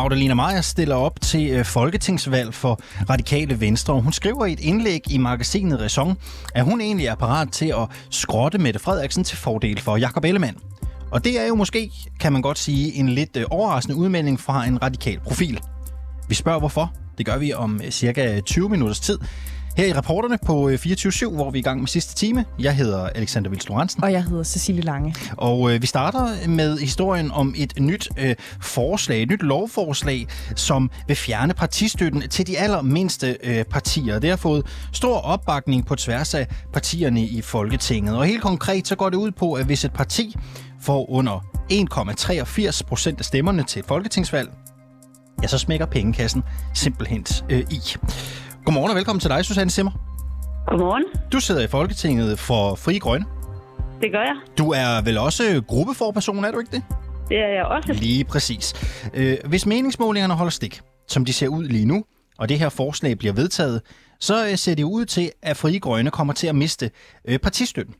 Magdalena Meyer stiller op til øh, folketingsvalg for Radikale Venstre. Hun skriver i et indlæg i magasinet Raison, at hun egentlig er parat til at skrotte Mette Frederiksen til fordel for Jakob Ellemann. Og det er jo måske, kan man godt sige, en lidt øh, overraskende udmelding fra en radikal profil. Vi spørger hvorfor. Det gør vi om øh, cirka 20 minutters tid. Her i reporterne på 24-7, hvor vi er i gang med sidste time. Jeg hedder Alexander Vils Og jeg hedder Cecilie Lange. Og øh, vi starter med historien om et nyt øh, forslag, et nyt lovforslag, som vil fjerne partistøtten til de allermindste øh, partier. Det har fået stor opbakning på tværs af partierne i Folketinget. Og helt konkret så går det ud på, at hvis et parti får under 1,83 procent af stemmerne til et folketingsvalg, ja, så smækker pengekassen simpelthen øh, i. Godmorgen og velkommen til dig, Susanne Simmer. Godmorgen. Du sidder i Folketinget for Fri Grønne. Det gør jeg. Du er vel også gruppeforperson, er du ikke det? Det er jeg også. Lige præcis. Øh, hvis meningsmålingerne holder stik, som de ser ud lige nu, og det her forslag bliver vedtaget, så øh, ser det ud til, at Fri Grønne kommer til at miste øh, partistøtten.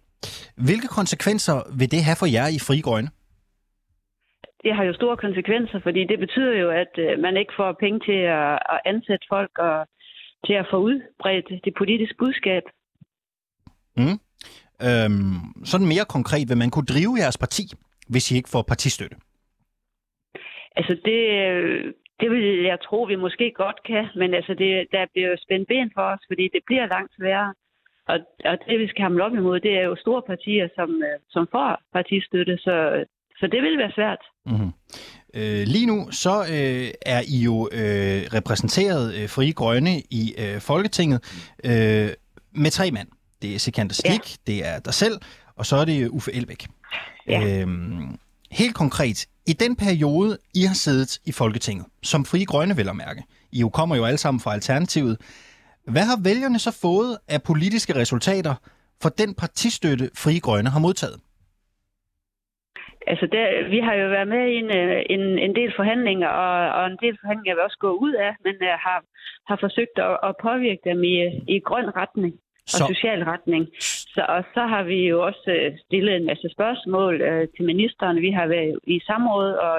Hvilke konsekvenser vil det have for jer i Fri Grønne? Det har jo store konsekvenser, fordi det betyder jo, at man ikke får penge til at ansætte folk, og til at få udbredt det politiske budskab. Mm. Øhm, sådan mere konkret, vil man kunne drive jeres parti, hvis I ikke får partistøtte? Altså det, det vil jeg tro, vi måske godt kan, men altså det, der bliver jo spændt ben for os, fordi det bliver langt sværere. Og, og det, vi skal hamle op imod, det er jo store partier, som, som får partistøtte, så, så det vil være svært. Mm-hmm. Øh, lige nu så øh, er I jo øh, repræsenteret øh, Frie Grønne i øh, Folketinget øh, med tre mand. Det er Sikander Slik, ja. det er dig selv, og så er det Uffe Elbæk. Ja. Øhm, helt konkret, i den periode, I har siddet i Folketinget, som Frie Grønne vil at mærke, I jo kommer jo alle sammen fra Alternativet, hvad har vælgerne så fået af politiske resultater for den partistøtte, Frie Grønne har modtaget? Altså, der, vi har jo været med i en, øh, en, en del forhandlinger, og, og en del forhandlinger vil også gå ud af, men uh, har, har forsøgt at, at påvirke dem i, i grøn retning og så. social retning. Så, og så har vi jo også øh, stillet en masse spørgsmål uh, til ministeren. Vi har været i samråd og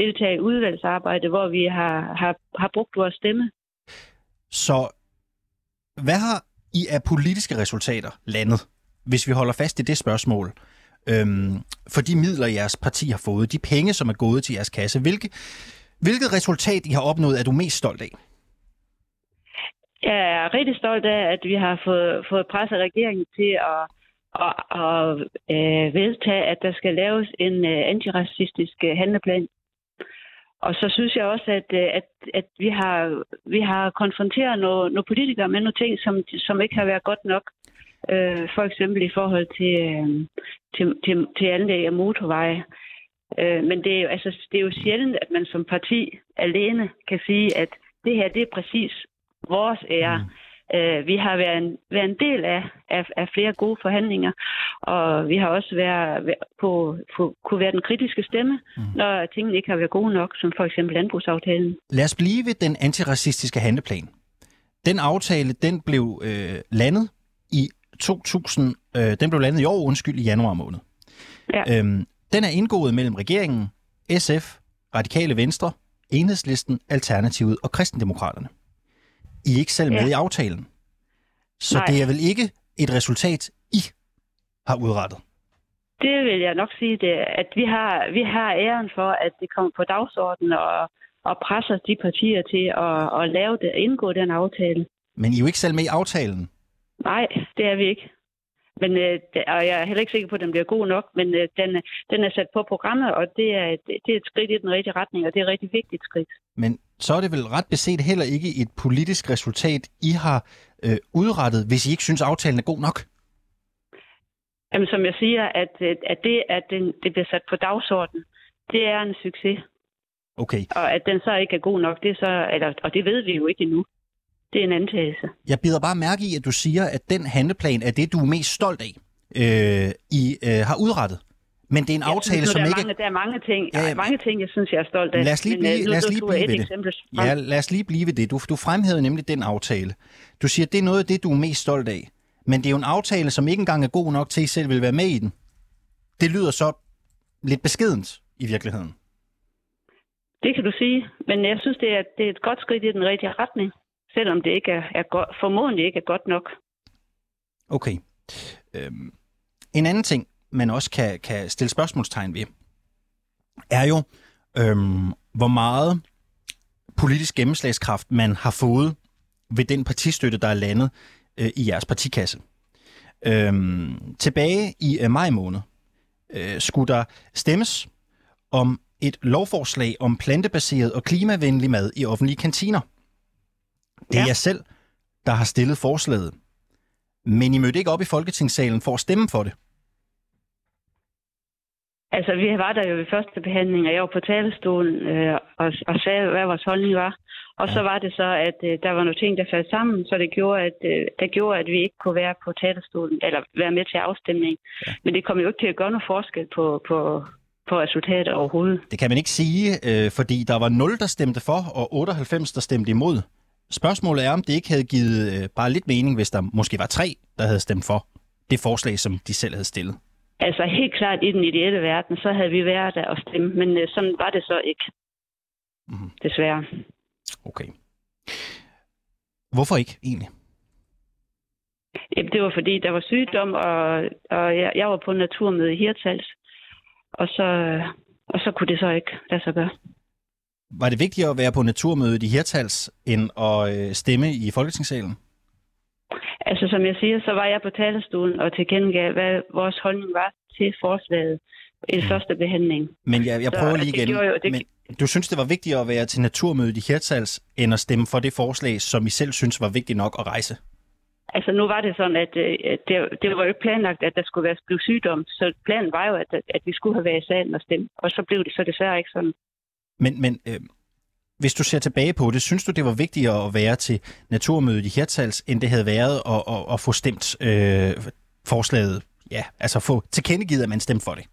deltaget i udvalgsarbejde, hvor vi har, har, har brugt vores stemme. Så hvad har I af politiske resultater landet, hvis vi holder fast i det spørgsmål? Øhm, for de midler, jeres parti har fået, de penge, som er gået til jeres kasse. Hvilke, hvilket resultat, I har opnået, er du mest stolt af? Jeg er rigtig stolt af, at vi har fået, fået presset regeringen til at, at, at, at vedtage, at der skal laves en øh, antiracistisk øh, handleplan. Og så synes jeg også, at, at, at vi, har, vi har konfronteret nogle, nogle politikere med nogle ting, som, som ikke har været godt nok. Øh, for eksempel i forhold til, øh, til, til, til anlæg af motorveje. Øh, men det er, jo, altså, det er jo sjældent, at man som parti alene kan sige, at det her det er præcis vores ære. Mm. Øh, vi har været en, været en del af, af, af flere gode forhandlinger, og vi har også været på, på, kunne være den kritiske stemme, mm. når tingene ikke har været gode nok, som for eksempel landbrugsaftalen. Lad os blive ved den antiracistiske handleplan. Den aftale, den blev øh, landet i 2000, øh, den blev landet i år, undskyld, i januar måned. Ja. Øhm, den er indgået mellem regeringen, SF, Radikale Venstre, Enhedslisten, Alternativet og Kristendemokraterne. I er ikke selv med ja. i aftalen. Så Nej. det er vel ikke et resultat, I har udrettet? Det vil jeg nok sige, det, at vi har, vi har æren for, at det kommer på dagsordenen og, og presser de partier til at, at lave det, indgå den aftale. Men I er jo ikke selv med i aftalen. Nej, det er vi ikke. Men, øh, og jeg er heller ikke sikker på, at den bliver god nok, men øh, den, den er sat på programmet, og det er, et, det er et skridt i den rigtige retning, og det er et rigtig vigtigt skridt. Men så er det vel ret beset heller ikke et politisk resultat, I har øh, udrettet, hvis I ikke synes, aftalen er god nok? Jamen, som jeg siger, at, at det, at den, det bliver sat på dagsordenen, det er en succes. Okay. Og at den så ikke er god nok, det er så, eller, og det ved vi jo ikke endnu. Det er en antagelse. Jeg bider bare mærke i, at du siger, at den handleplan er det, du er mest stolt af, øh, I øh, har udrettet. Men det er en ja, aftale, synes, som der ikke... Mange, der er mange ting, ja, ja, mange ting, jeg synes, jeg er stolt af. Lad os lige blive, Men, lad os lige blive ved det. Ja, lad os lige blive ved det. Du, du fremhævede nemlig den aftale. Du siger, at det er noget af det, du er mest stolt af. Men det er jo en aftale, som ikke engang er god nok til, at I selv vil være med i den. Det lyder så lidt beskedent i virkeligheden. Det kan du sige. Men jeg synes, det er, det er et godt skridt i den rigtige retning, selvom det ikke er, er godt, formodentlig ikke er godt nok. Okay. Øhm, en anden ting, man også kan, kan stille spørgsmålstegn ved, er jo, øhm, hvor meget politisk gennemslagskraft man har fået ved den partistøtte, der er landet øh, i jeres partikasse. Øhm, tilbage i øh, maj måned øh, skulle der stemmes om et lovforslag om plantebaseret og klimavenlig mad i offentlige kantiner. Det er ja. jeg selv, der har stillet forslaget. Men I mødte ikke op i Folketingssalen for at stemme for det. Altså, vi var der jo ved første behandling, og jeg var på talerstolen øh, og, og sagde, hvad vores holdning var. Og ja. så var det så, at øh, der var nogle ting, der faldt sammen, så det gjorde, at, øh, det gjorde, at vi ikke kunne være på talerstolen, eller være med til afstemning. Ja. Men det kom jo ikke til at gøre noget forskel på, på, på resultatet overhovedet. Det kan man ikke sige, øh, fordi der var 0, der stemte for, og 98, der stemte imod. Spørgsmålet er, om det ikke havde givet øh, bare lidt mening, hvis der måske var tre, der havde stemt for det forslag, som de selv havde stillet. Altså helt klart i den ideelle verden, så havde vi været der og stemme, men øh, sådan var det så ikke. Mm-hmm. Desværre. Okay. Hvorfor ikke egentlig? Jamen, det var fordi, der var sygdom, og, og jeg, jeg var på naturmøde i Hirtals, og så, og så kunne det så ikke lade sig gøre. Var det vigtigere at være på naturmødet i Hirtals, end at øh, stemme i Folketingssalen? Altså, som jeg siger, så var jeg på talerstolen og tilkendegav, hvad vores holdning var til forslaget i første behandling. Men jeg, jeg prøver så, lige igen. Det jo, det... Men du synes, det var vigtigere at være til naturmødet i Hirtals, end at stemme for det forslag, som I selv synes var vigtigt nok at rejse? Altså nu var det sådan, at øh, det, det var jo ikke planlagt, at der skulle være blive sygdom. Så planen var jo, at, at vi skulle have været i salen og stemme. Og så blev det så desværre ikke sådan. Men, men øh, hvis du ser tilbage på det, synes du, det var vigtigere at være til naturmødet i Hirtals, end det havde været at, at, at få stemt øh, forslaget? Ja, altså få tilkendegivet, at man stemte for det.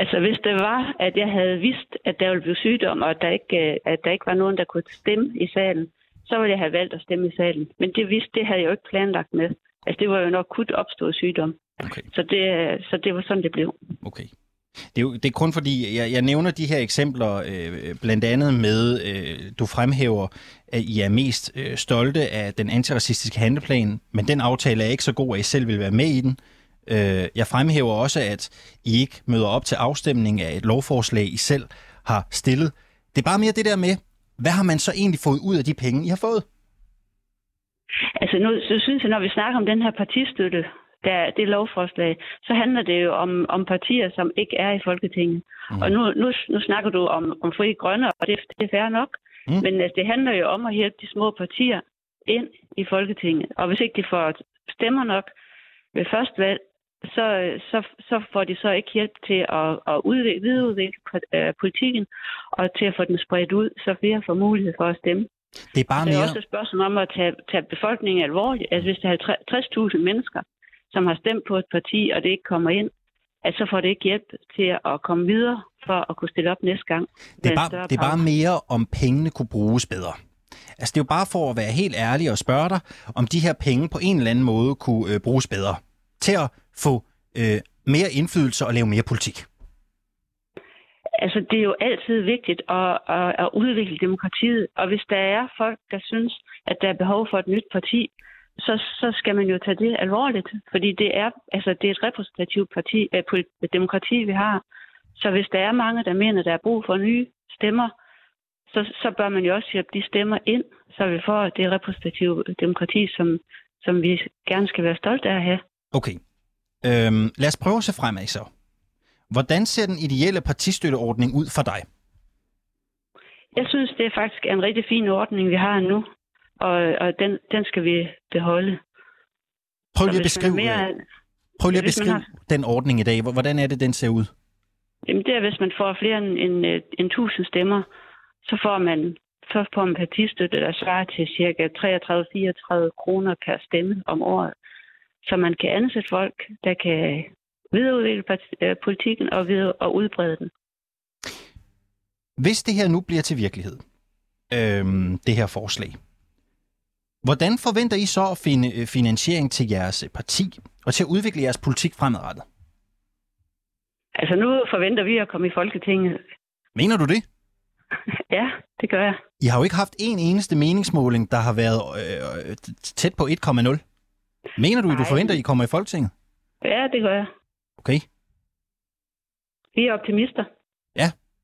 Altså hvis det var, at jeg havde vidst, at der ville blive sygdom, og at der ikke, øh, at der ikke var nogen, der kunne stemme i salen, så ville jeg have valgt at stemme i salen. Men det vidste, det havde jeg jo ikke planlagt med. Altså det var jo nok kun opstået sygdom. Okay. Så, det, så det var sådan, det blev. Okay. Det er, jo, det er kun fordi, jeg, jeg nævner de her eksempler, øh, blandt andet med, øh, du fremhæver, at I er mest øh, stolte af den antiracistiske handleplan, men den aftale er ikke så god, at I selv vil være med i den. Øh, jeg fremhæver også, at I ikke møder op til afstemning af et lovforslag, I selv har stillet. Det er bare mere det der med, hvad har man så egentlig fået ud af de penge, I har fået? Altså nu så synes jeg, når vi snakker om den her partistøtte, der, det lovforslag, så handler det jo om, om partier, som ikke er i Folketinget. Mm. Og nu, nu, nu snakker du om, om fri grønne, og det, det er fair nok. Mm. Men altså, det handler jo om at hjælpe de små partier ind i Folketinget. Og hvis ikke de får stemmer nok ved første valg, så, så, så får de så ikke hjælp til at, at udvikle, videreudvikle øh, politikken og til at få den spredt ud, så flere får mulighed for at stemme. Det er bare det er mere... også et spørgsmål om at tage, tage befolkningen alvorligt. Altså hvis der er 60.000 mennesker, som har stemt på et parti, og det ikke kommer ind, at så får det ikke hjælp til at komme videre for at kunne stille op næste gang. Det er, bare, det er bare mere, om pengene kunne bruges bedre. Altså det er jo bare for at være helt ærlig og spørge dig, om de her penge på en eller anden måde kunne øh, bruges bedre til at få øh, mere indflydelse og lave mere politik? Altså, det er jo altid vigtigt at, at, at udvikle demokratiet, og hvis der er folk, der synes, at der er behov for et nyt parti, så, så skal man jo tage det alvorligt, fordi det er, altså, det er et repræsentativt parti, øh, demokrati, vi har. Så hvis der er mange, der mener, der er brug for nye stemmer, så, så bør man jo også hjælpe de stemmer ind, så vi får det repræsentative demokrati, som, som vi gerne skal være stolte af at have. Okay. Øhm, lad os prøve at se fremad så. Hvordan ser den ideelle partistøtteordning ud for dig? Jeg synes, det er faktisk en rigtig fin ordning, vi har nu, og, og den, den skal vi beholde. Prøv lige at beskrive, mere, prøv lige at beskrive har, den ordning i dag. Hvordan er det, den ser ud? Jamen, det er, hvis man får flere end, end, end 1000 stemmer, så får man så får man partistøtte, der svarer til ca. 33-34 kroner per stemme om året så man kan ansætte folk, der kan videreudvikle øh, politikken og, videre, og udbrede den. Hvis det her nu bliver til virkelighed, øhm, det her forslag, hvordan forventer I så at finde øh, finansiering til jeres øh, parti og til at udvikle jeres politik fremadrettet? Altså nu forventer vi at komme i Folketinget. Mener du det? Ja, det gør jeg. I har jo ikke haft en eneste meningsmåling, der har været øh, tæt på 1,0. Mener du, at du Nej. forventer, at I kommer i Folketinget? Ja, det gør jeg. Okay, Vi er optimister.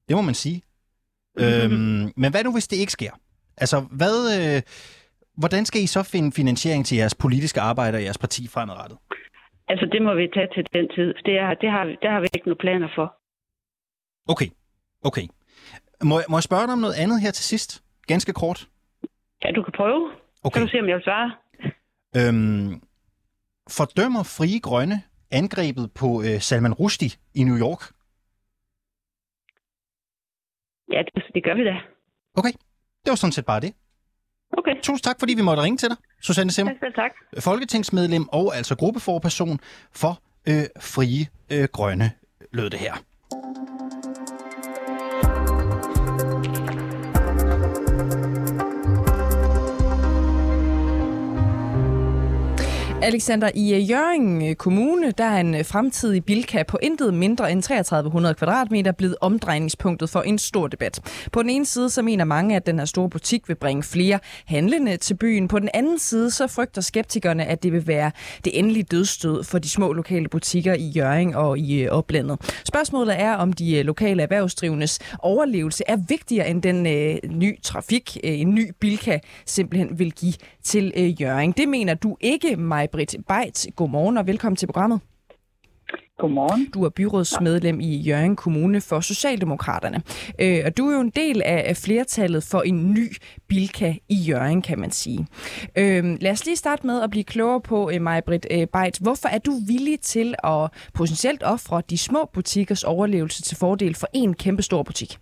det må man sige. øhm, men hvad nu, hvis det ikke sker? Altså, hvad, øh, hvordan skal I så finde finansiering til jeres politiske arbejde og jeres parti fremadrettet? Altså, det må vi tage til den tid. Det, er, det, har, vi- det har vi ikke nogen planer for. Okay, okay. Må, jeg- må jeg spørge dig om noget andet her til sidst? Ganske kort. Ja, du kan prøve. Okay. Kan du se, om jeg vil svare. Øhm, fordømmer Frie Grønne angrebet på øh, Salman Rushdie i New York? Ja, det, det gør vi da. Okay, det var sådan set bare det. Okay. Tusind tak, fordi vi måtte ringe til dig, Susanne Sim, Tak, selv tak. folketingsmedlem og altså gruppeforperson for øh, Frie øh, Grønne, lød det her. Alexander, i øh, Jørgen øh, Kommune, der er en øh, fremtidig Bilka på intet mindre end 3300 kvadratmeter blevet omdrejningspunktet for en stor debat. På den ene side så mener mange, at den her store butik vil bringe flere handlende til byen. På den anden side så frygter skeptikerne, at det vil være det endelige dødstød for de små lokale butikker i Jørgen og i oplandet. Spørgsmålet er, om de lokale erhvervsdrivendes overlevelse er vigtigere end den øh, ny trafik, øh, en ny Bilka simpelthen vil give til øh, Jørgen. Det mener du ikke, Maj-Britt Beit. Godmorgen og velkommen til programmet. Godmorgen. Du er byrådsmedlem i Jørgen Kommune for Socialdemokraterne. Øh, og du er jo en del af flertallet for en ny Bilka i Jørgen, kan man sige. Øh, lad os lige starte med at blive klogere på, øh, Maj-Britt øh, Beit. Hvorfor er du villig til at potentielt ofre de små butikkers overlevelse til fordel for en kæmpe stor butik?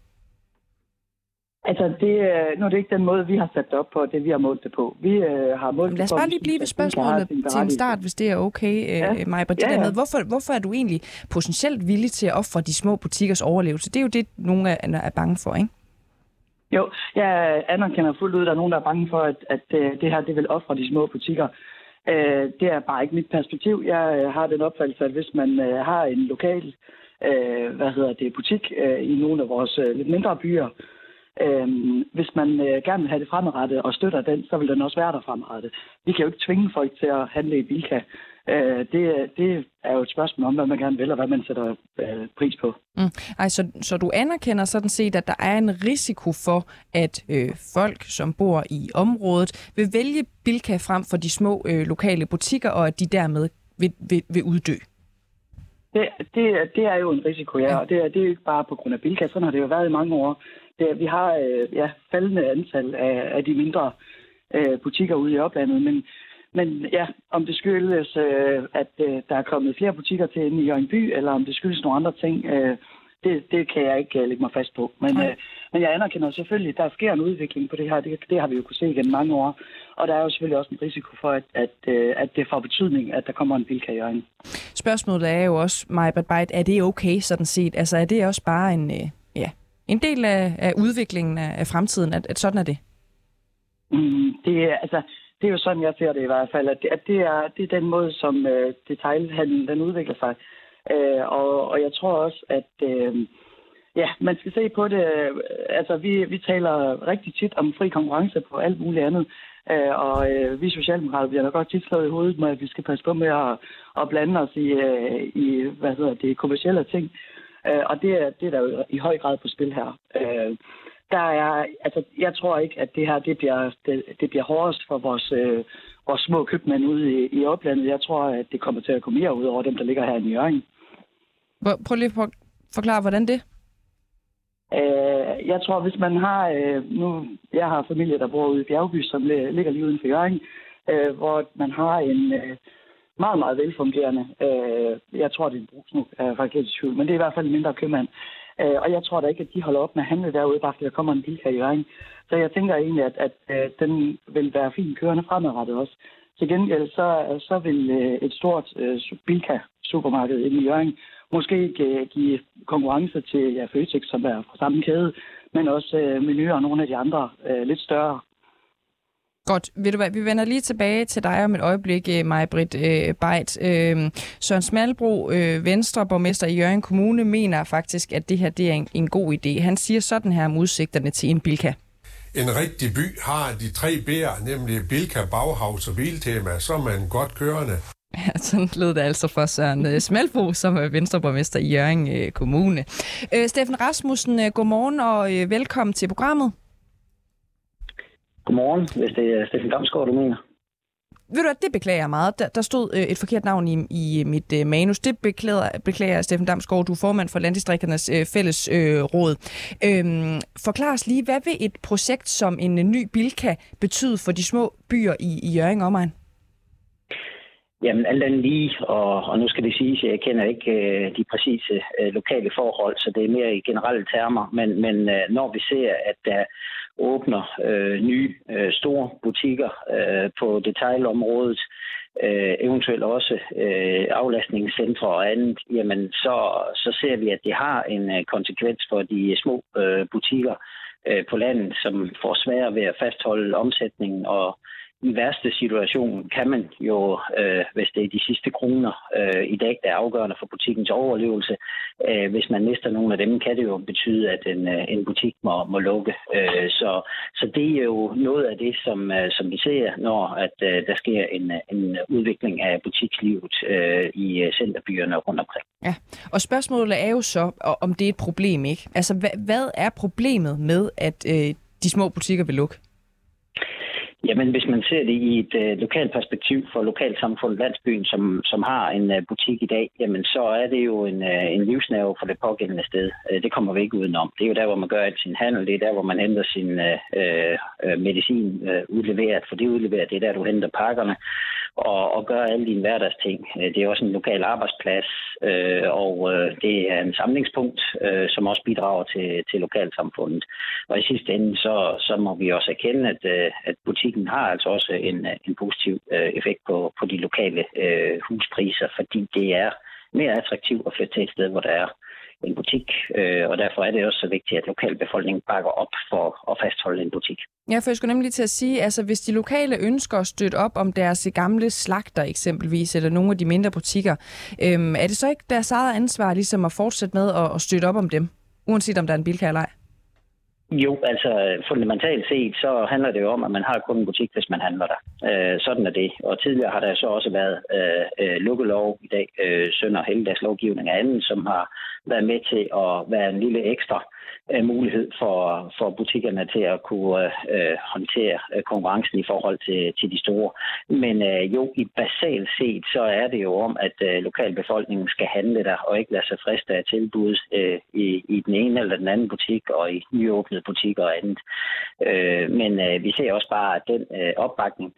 Altså, det, øh, nu er det ikke den måde, vi har sat det op på, det vi har målt det på. Vi øh, har målt Lad os bare lige blive ved spørgsmålet til en start, hvis det er okay, Ja. ja. Maja. Det Ja, der ja. med, hvorfor, hvorfor er du egentlig potentielt villig til at ofre de små butikkers overlevelse? Det er jo det, nogle er, er bange for, ikke? Jo, jeg anerkender fuldt ud, at der er nogen, der er bange for, at, at øh, det her det vil ofre de små butikker. Øh, det er bare ikke mit perspektiv. Jeg øh, har den opfattelse, at hvis man øh, har en lokal øh, hvad hedder det, butik øh, i nogle af vores øh, lidt mindre byer, øh, hvis man øh, gerne vil have det fremadrettet og støtter den, så vil den også være der fremadrettet. Vi kan jo ikke tvinge folk til at handle i Bilka. Øh, det, det er jo et spørgsmål om, hvad man gerne vil, og hvad man sætter øh, pris på. Mm. Ej, så, så du anerkender sådan set, at der er en risiko for, at øh, folk, som bor i området, vil vælge Bilka frem for de små øh, lokale butikker, og at de dermed vil, vil, vil uddø? Det, det, det er jo en risiko, ja, og det er, det er jo ikke bare på grund af Bilka. Sådan har det jo været i mange år. Det, vi har øh, ja, faldende antal af, af de mindre øh, butikker ude i oplandet, men, men ja, om det skyldes, øh, at øh, der er kommet flere butikker til inde i Jørgen by, eller om det skyldes nogle andre ting, øh, det, det kan jeg ikke øh, lægge mig fast på. Men, øh, men jeg anerkender selvfølgelig, at der sker en udvikling på det her. Det, det har vi jo kunne se gennem mange år. Og der er jo selvfølgelig også en risiko for, at, at, øh, at det får betydning, at der kommer en Bilka i Jørgen. Spørgsmålet er jo også, Majbert Beit, er det okay sådan set? Altså er det også bare en, øh, en del af, af udviklingen af, af fremtiden, at, at sådan er det? Mm, det, er, altså, det er jo sådan, jeg ser det i hvert fald, at det, at det, er, det er den måde, som øh, detailhandlen den udvikler sig. Øh, og, og jeg tror også, at øh, ja, man skal se på det. Øh, altså, vi, vi taler rigtig tit om fri konkurrence på alt muligt andet. Øh, og øh, vi socialdemokrater bliver nok godt tit slået i hovedet med, at vi skal passe på med at, at blande os i, øh, i hvad hedder det, kommersielle ting. Øh, og det er, det er der jo i høj grad på spil her. Øh, der er, altså, jeg tror ikke, at det her det bliver, det, det bliver hårdest for vores, øh, vores små købmænd ude i, i oplandet. Jeg tror, at det kommer til at gå mere ud over dem, der ligger her i Jørgen. Prøv lige at for- forklare, hvordan det? Øh, jeg tror, hvis man har... Øh, nu, jeg har familie, der bor ude i Bjergby, som li- ligger lige uden for Jørgen, øh, hvor man har en øh, meget, meget velfungerende... Øh, jeg tror, det er en brugsnuk, jeg øh, er faktisk lidt i tvivl, men det er i hvert fald en mindre købmand. Øh, og jeg tror da ikke, at de holder op med at handle derude, bare fordi der kommer en bil her i Jørgen. Så jeg tænker egentlig, at, at øh, den vil være fint kørende fremadrettet også. Til gengæld så, så vil øh, et stort øh, Bilka-supermarked inde i Jørgen måske ikke give konkurrence til ja, Føtex, som er fra samme kæde, men også øh, Menu og nogle af de andre øh, lidt større. Godt. Ved du hvad, vi vender lige tilbage til dig om et øjeblik, øh, Maj-Britt øh, Beit. Øh, Søren Smalbro, øh, Venstre, borgmester i Jørgen Kommune, mener faktisk, at det her det er en, en god idé. Han siger sådan her om udsigterne til en Bilka. En rigtig by har de tre B'er, nemlig Bilka, Bauhaus og Biltema, så er man godt kørende. Ja, sådan lød det altså for Søren øh, Smalbro, som er venstreborgmester i Jørgen øh, Kommune. Øh, Steffen Rasmussen, godmorgen og velkommen til programmet. Godmorgen, hvis det er Steffen Damsgaard, du mener. Ved du hvad, det beklager jeg meget. Der, der stod øh, et forkert navn i, i mit øh, manus. Det beklager, beklager Steffen Damsgaard, du er formand for Landdistrikternes øh, fælles øh, råd. Øhm, forklar os lige, hvad vil et projekt som en øh, ny Bilka betyde for de små byer i, i Jørgen omegn? Jamen alt andet lige, og, og nu skal det siges, at jeg kender ikke øh, de præcise øh, lokale forhold, så det er mere i generelle termer. Men, men øh, når vi ser, at der åbner øh, nye øh, store butikker øh, på detailområdet, øh, eventuelt også øh, aflastningscentre og andet, jamen så, så ser vi, at det har en øh, konsekvens for de små øh, butikker øh, på landet, som får svære ved at fastholde omsætningen og i værste situation kan man jo, øh, hvis det er de sidste kroner øh, i dag, der er afgørende for butikkens overlevelse, øh, hvis man mister nogle af dem, kan det jo betyde, at en, øh, en butik må, må lukke. Øh, så, så det er jo noget af det, som, øh, som vi ser, når at øh, der sker en, en udvikling af butikslivet øh, i øh, centerbyerne rundt omkring. Ja, og spørgsmålet er jo så, om det er et problem, ikke? Altså, hvad, hvad er problemet med, at øh, de små butikker vil lukke? Jamen, hvis man ser det i et øh, lokalt perspektiv for lokalsamfundet landsbyen, som, som har en øh, butik i dag, jamen så er det jo en, øh, en livsnerve for det pågældende sted. Øh, det kommer vi ikke udenom. Det er jo der, hvor man gør sin handel. Det er der, hvor man henter sin øh, øh, øh medicin øh, udleveret. For det udleveret, det er der, du henter pakkerne og, og gøre alle dine hverdagsting. Øh, det er også en lokal arbejdsplads, øh, og øh, det er en samlingspunkt, øh, som også bidrager til, til lokalsamfundet. Og i sidste ende, så, så må vi også erkende, at, øh, at butikken har altså også en, en positiv øh, effekt på, på de lokale øh, huspriser, fordi det er mere attraktivt at flytte til et sted, hvor der er en butik, øh, og derfor er det også så vigtigt, at lokalbefolkningen bakker op for at fastholde en butik. Ja, for jeg skulle nemlig til at sige, altså hvis de lokale ønsker at støtte op om deres gamle slagter eksempelvis, eller nogle af de mindre butikker, øhm, er det så ikke deres eget ansvar ligesom at fortsætte med at, at støtte op om dem, uanset om der er en bilkær eller ej? Jo, altså fundamentalt set, så handler det jo om, at man har kun en butik, hvis man handler der. Øh, sådan er det. Og tidligere har der så også været øh, øh lukkelov i dag, øh, sønder og helgedagslovgivning og af anden, som har været med til at være en lille ekstra øh, mulighed for, for butikkerne til at kunne øh, håndtere øh, konkurrencen i forhold til, til de store. Men øh, jo, i basalt set, så er det jo om, at øh, lokalbefolkningen skal handle der og ikke lade sig friste af tilbud øh, i, i den ene eller den anden butik og i nyåbnede butikker og andet. Øh, men øh, vi ser også bare, at den øh, opbakning,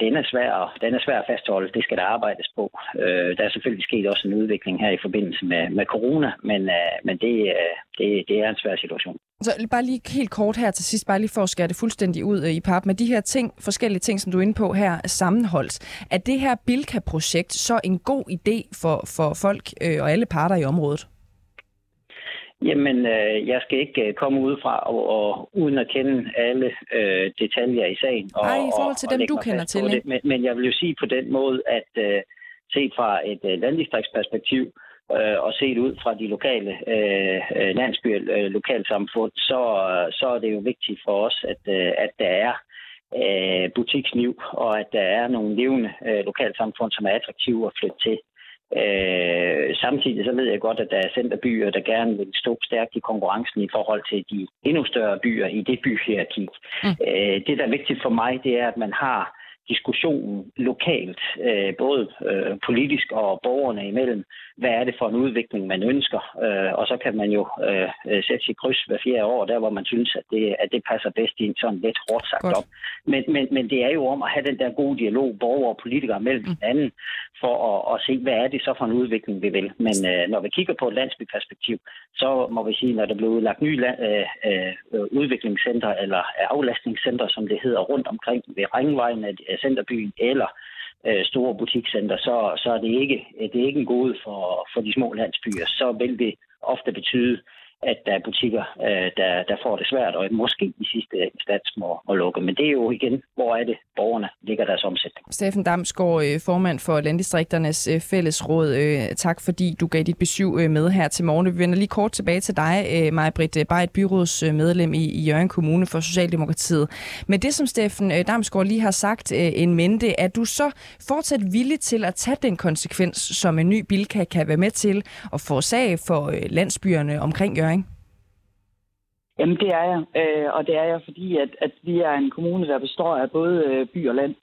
den er svær, den er svær at fastholde. Det skal der arbejdes på. Øh, der er selvfølgelig sket også en udvikling her i forbindelse med, med corona, men, øh, men det, øh, det, det er en svær situation. Så bare lige helt kort her til sidst, bare lige for at skære det fuldstændig ud øh, i pap. Med de her ting, forskellige ting, som du er inde på her, sammenholdt. Er det her Bilka-projekt så en god idé for, for folk øh, og alle parter i området? Jamen, øh, jeg skal ikke øh, komme ud fra og, og uden at kende alle øh, detaljer i sagen. Og, Nej, i forhold til og, dem, du kender til. Det. Men, men jeg vil jo sige på den måde, at øh, set fra et øh, landdistriktsperspektiv, øh, og set ud fra de lokale øh, øh landsbyer, øh, lokalsamfund, så, så er det jo vigtigt for os, at, øh, at der er øh, butiksliv, og at der er nogle levende øh, lokalsamfund, som er attraktive at flytte til. Øh, samtidig så ved jeg godt, at der er centerbyer, der gerne vil stå stærkt i konkurrencen i forhold til de endnu større byer i det byhierarki. Mm. Øh, det, der er vigtigt for mig, det er, at man har diskussionen lokalt, øh, både øh, politisk og borgerne imellem. Hvad er det for en udvikling, man ønsker? Øh, og så kan man jo øh, øh sætte sit kryds hver fjerde år, der hvor man synes, at det, at det passer bedst ind, sådan lidt hårdt sagt Godt. op. Men, men, men det er jo om at have den der gode dialog, borgere og politikere mellem mm. hinanden, for at, at se, hvad er det så for en udvikling, vi vil. Men øh, når vi kigger på et landsbyperspektiv, så må vi sige, når der bliver udlagt nye land, øh, øh, udviklingscenter eller aflastningscenter, som det hedder, rundt omkring ved Ringvejen af centerbyen eller øh, store butikscenter, så, så er det ikke, det er ikke en gode for, for de små landsbyer. Så vil det ofte betyde, at der er butikker, øh, der, der får det svært, og måske i sidste instans må, må lukke. Men det er jo igen, hvor er det borgerne ligger deres omsætning. Steffen Damsgaard, øh, formand for Landdistrikternes øh, Fællesråd. Tak fordi du gav dit besøg med her til morgen. Vi vender lige kort tilbage til dig, Maja-Britt Bejt, byrådsmedlem i Jørgen Kommune for Socialdemokratiet. Men det, som Steffen Damsgaard lige har sagt en mente, er du så fortsat villig til at tage den konsekvens, som en ny bilka kan være med til at forårsage for landsbyerne omkring Jørgen? Jamen, det er jeg. Øh, og det er jeg, fordi at, at vi er en kommune, der består af både øh, by og land.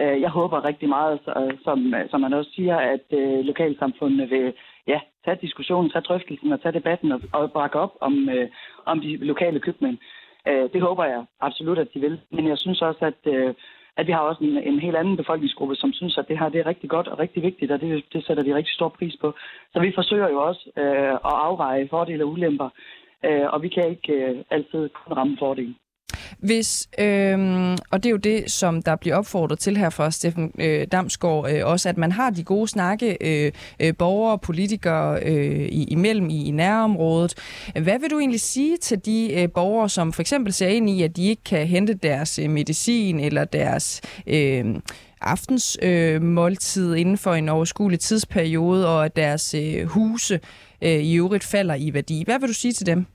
Øh, jeg håber rigtig meget, som, som man også siger, at øh, lokalsamfundene vil ja, tage diskussionen, tage drøftelsen og tage debatten og, og bakke op om, øh, om de lokale købmænd. Øh, det håber jeg absolut, at de vil. Men jeg synes også, at, øh, at vi har også en, en helt anden befolkningsgruppe, som synes, at det her det er rigtig godt og rigtig vigtigt, og det, det sætter vi rigtig stor pris på. Så vi forsøger jo også øh, at afveje fordele og ulemper øh, og vi kan ikke øh, altid kun ramme fordelen. Hvis, øh, og det er jo det, som der bliver opfordret til her fra Steffen øh, Damsgaard, øh, også at man har de gode snakke, øh, øh, borgere og politikere øh, imellem i, i nærområdet. Hvad vil du egentlig sige til de øh, borgere, som for eksempel ser ind i, at de ikke kan hente deres øh, medicin eller deres... Øh, aftensmåltid øh, inden for en overskuelig tidsperiode, og at deres øh, huse øh, i øvrigt falder i værdi. Hvad vil du sige til dem?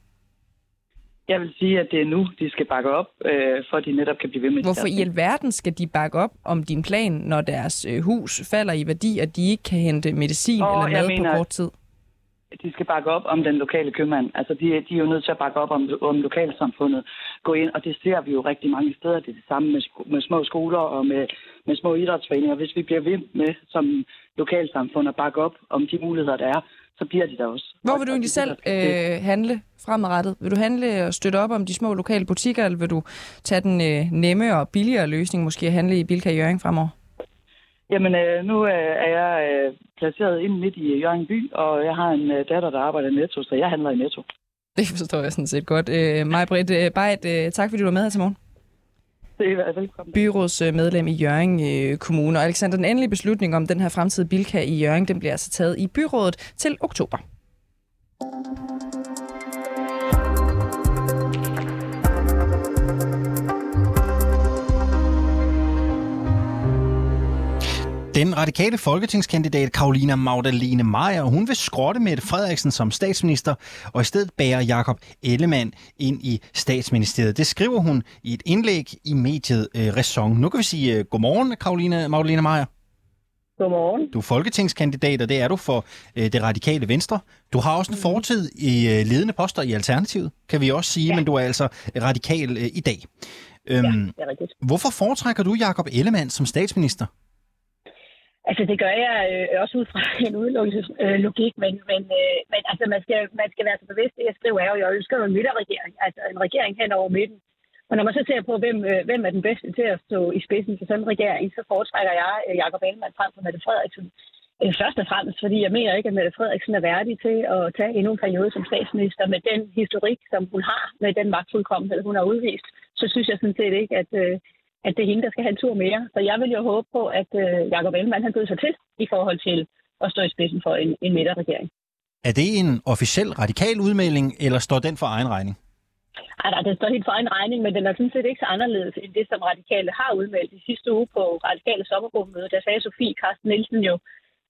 Jeg vil sige, at det er nu, de skal bakke op, øh, for at de netop kan blive ved med Hvorfor i alverden skal de bakke op om din plan, når deres øh, hus falder i værdi, og de ikke kan hente medicin oh, eller mad mener, på kort tid? De skal bakke op om den lokale købmand. Altså, de, de er jo nødt til at bakke op om, om lokalsamfundet. Gå ind, og det ser vi jo rigtig mange steder. Det er det samme med, med små skoler og med, med små idrætsforeninger. Hvis vi bliver ved med som lokalsamfund at bakke op om de muligheder, der er, så bliver de der også. Hvor vil du egentlig selv øh, handle fremadrettet? Vil du handle og støtte op om de små lokale butikker, eller vil du tage den øh, nemme og billigere løsning, måske at handle i Bilka Jørgen fremover? Jamen, øh, nu øh, er jeg øh, placeret ind midt i Jørgen by, og jeg har en øh, datter, der arbejder i Netto, så jeg handler i Netto. Det forstår jeg sådan set godt. Øh, Maj-Britt øh, Bejt, øh, tak fordi du var med her til morgen. Det er velkommen. Byrådsmedlem i Jørgen øh, Kommune. Og Alexander, den endelige beslutning om den her fremtidige bilka i Jørgen, den bliver altså taget i byrådet til oktober. Den radikale folketingskandidat Karolina Magdalene Meier, hun vil skrotte Mette Frederiksen som statsminister, og i stedet bære Jakob Ellemann ind i statsministeriet. Det skriver hun i et indlæg i mediet øh, Ræson. Nu kan vi sige uh, godmorgen, Karolina Magdalene Meier. Godmorgen. Du er folketingskandidat, og det er du for øh, det radikale venstre. Du har også en mhm. fortid i øh, ledende poster i Alternativet, kan vi også sige, ja. men du er altså radikal øh, i dag. Øhm, ja, det er rigtigt. Hvorfor foretrækker du Jakob Ellemann som statsminister? Altså, det gør jeg øh, også ud fra en udelukkelseslogik, øh, men, men, øh, men altså, man skal, man skal være så bevidst, det jeg skriver er jo, jeg ønsker en midterregering, altså en regering hen over midten. Og når man så ser på, hvem, øh, hvem er den bedste til at stå i spidsen for sådan en regering, så foretrækker jeg øh, Jacob Ellemann frem for Mette Frederiksen. Øh, først og fremmest, fordi jeg mener ikke, at Mette Frederiksen er værdig til at tage endnu en periode som statsminister med den historik, som hun har, med den magtfuldkommenhed, hun har udvist. Så synes jeg sådan set ikke, at, øh, at det er hende, der skal have en tur mere. Så jeg vil jo håbe på, at øh, Jacob Ellemann han byder sig til i forhold til at stå i spidsen for en, en midterregering. Er det en officiel radikal udmelding, eller står den for egen regning? Ej, nej, den står helt for egen regning, men den er sådan set ikke så anderledes end det, som radikale har udmeldt i sidste uge på radikale sommergruppemøde. Der sagde Sofie Carsten Nielsen jo,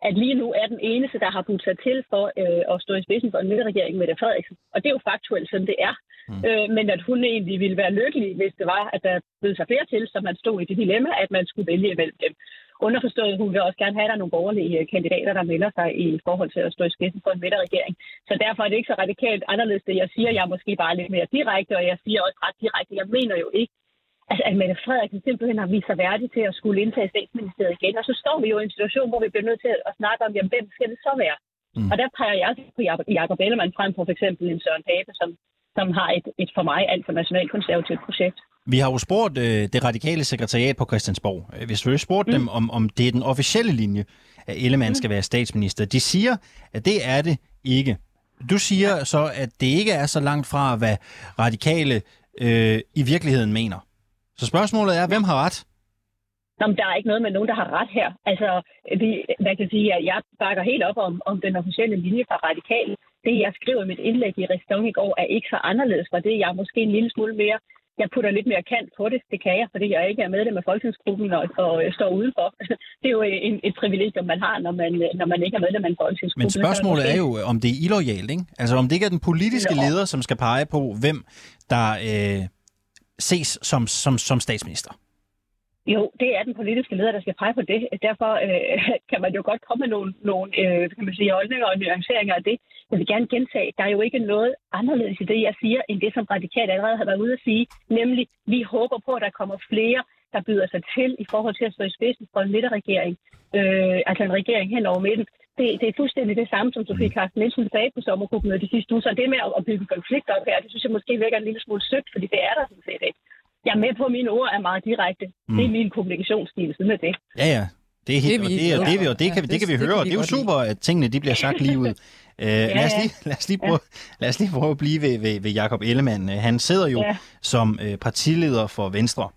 at lige nu er den eneste, der har budt sig til for øh, at stå i spidsen for en midterregering med det Frederiksen. Og det er jo faktuelt, som det er. Mm. Øh, men at hun egentlig ville være lykkelig, hvis det var, at der blev sig flere til, så man stod i det dilemma, at man skulle vælge mellem dem. Underforstået, hun vil også gerne have, at der er nogle borgerlige kandidater, der melder sig i forhold til at stå i spidsen for en midterregering. Så derfor er det ikke så radikalt anderledes, det jeg siger. Jeg er måske bare lidt mere direkte, og jeg siger også ret direkte. Jeg mener jo ikke, altså, at Mette Frederiksen simpelthen har vist sig værdig til at skulle indtage statsministeriet igen. Og så står vi jo i en situation, hvor vi bliver nødt til at snakke om, jamen, hvem skal det så være? Mm. Og der peger jeg på Jacob Ellemann frem på for eksempel en Søren Pape, som, som har et, et for mig alt for nationalkonservativt projekt. Vi har jo spurgt øh, det radikale sekretariat på Christiansborg. Øh, vi har selvfølgelig spurgt mm. dem, om, om det er den officielle linje, at Ellemann mm. skal være statsminister. De siger, at det er det ikke. Du siger så, at det ikke er så langt fra, hvad radikale øh, i virkeligheden mener. Så spørgsmålet er, hvem har ret? Nå, men der er ikke noget med nogen, der har ret her. Altså, vi, man kan sige, at jeg bakker helt op om, om den officielle linje fra radikale. det, jeg skriver i mit indlæg i Restaurant i går, er ikke så anderledes fra det. Jeg er måske en lille smule mere jeg putter lidt mere kant på det. Det kan jeg, fordi jeg ikke er medlem af folketingsgruppen og, og står udenfor. Det er jo en, et privilegium, man har, når man, når man ikke er medlem af en folketingsgruppe. Men spørgsmålet er jo, om det er illoyalt, ikke? Altså om det ikke er den politiske leder, som skal pege på, hvem der øh, ses som, som, som statsminister. Jo, det er den politiske leder, der skal pege på det. Derfor øh, kan man jo godt komme med nogle, nogle øh, kan man sige, holdninger og nuanceringer af det. Jeg vil gerne gentage, der er jo ikke noget anderledes i det, jeg siger, end det, som radikalt allerede har været ude at sige. Nemlig, vi håber på, at der kommer flere, der byder sig til i forhold til at stå i spidsen for en midterregering. Øh, altså en regering hen over midten. Det, det er fuldstændig det samme, som Sofie Carsten Nielsen sagde på sommergruppen de sidste uge. Så det med at bygge konflikter op her, det synes jeg måske vækker en lille smule sødt, fordi det er der sådan set ikke. Jeg er med på, at mine ord er meget direkte. Mm. Det er min kommunikationsstil, sådan er det. Ja, ja. Det er helt, det, det, og det, og det, kan, det kan vi høre, og det er jo super, at tingene de bliver sagt lige ud. Uh, ja, lad, os lige, lad, os lige prøve, ja. lad os lige prøve at blive ved, ved, ved Jakob Ellemann. Han sidder jo ja. som uh, partileder for Venstre.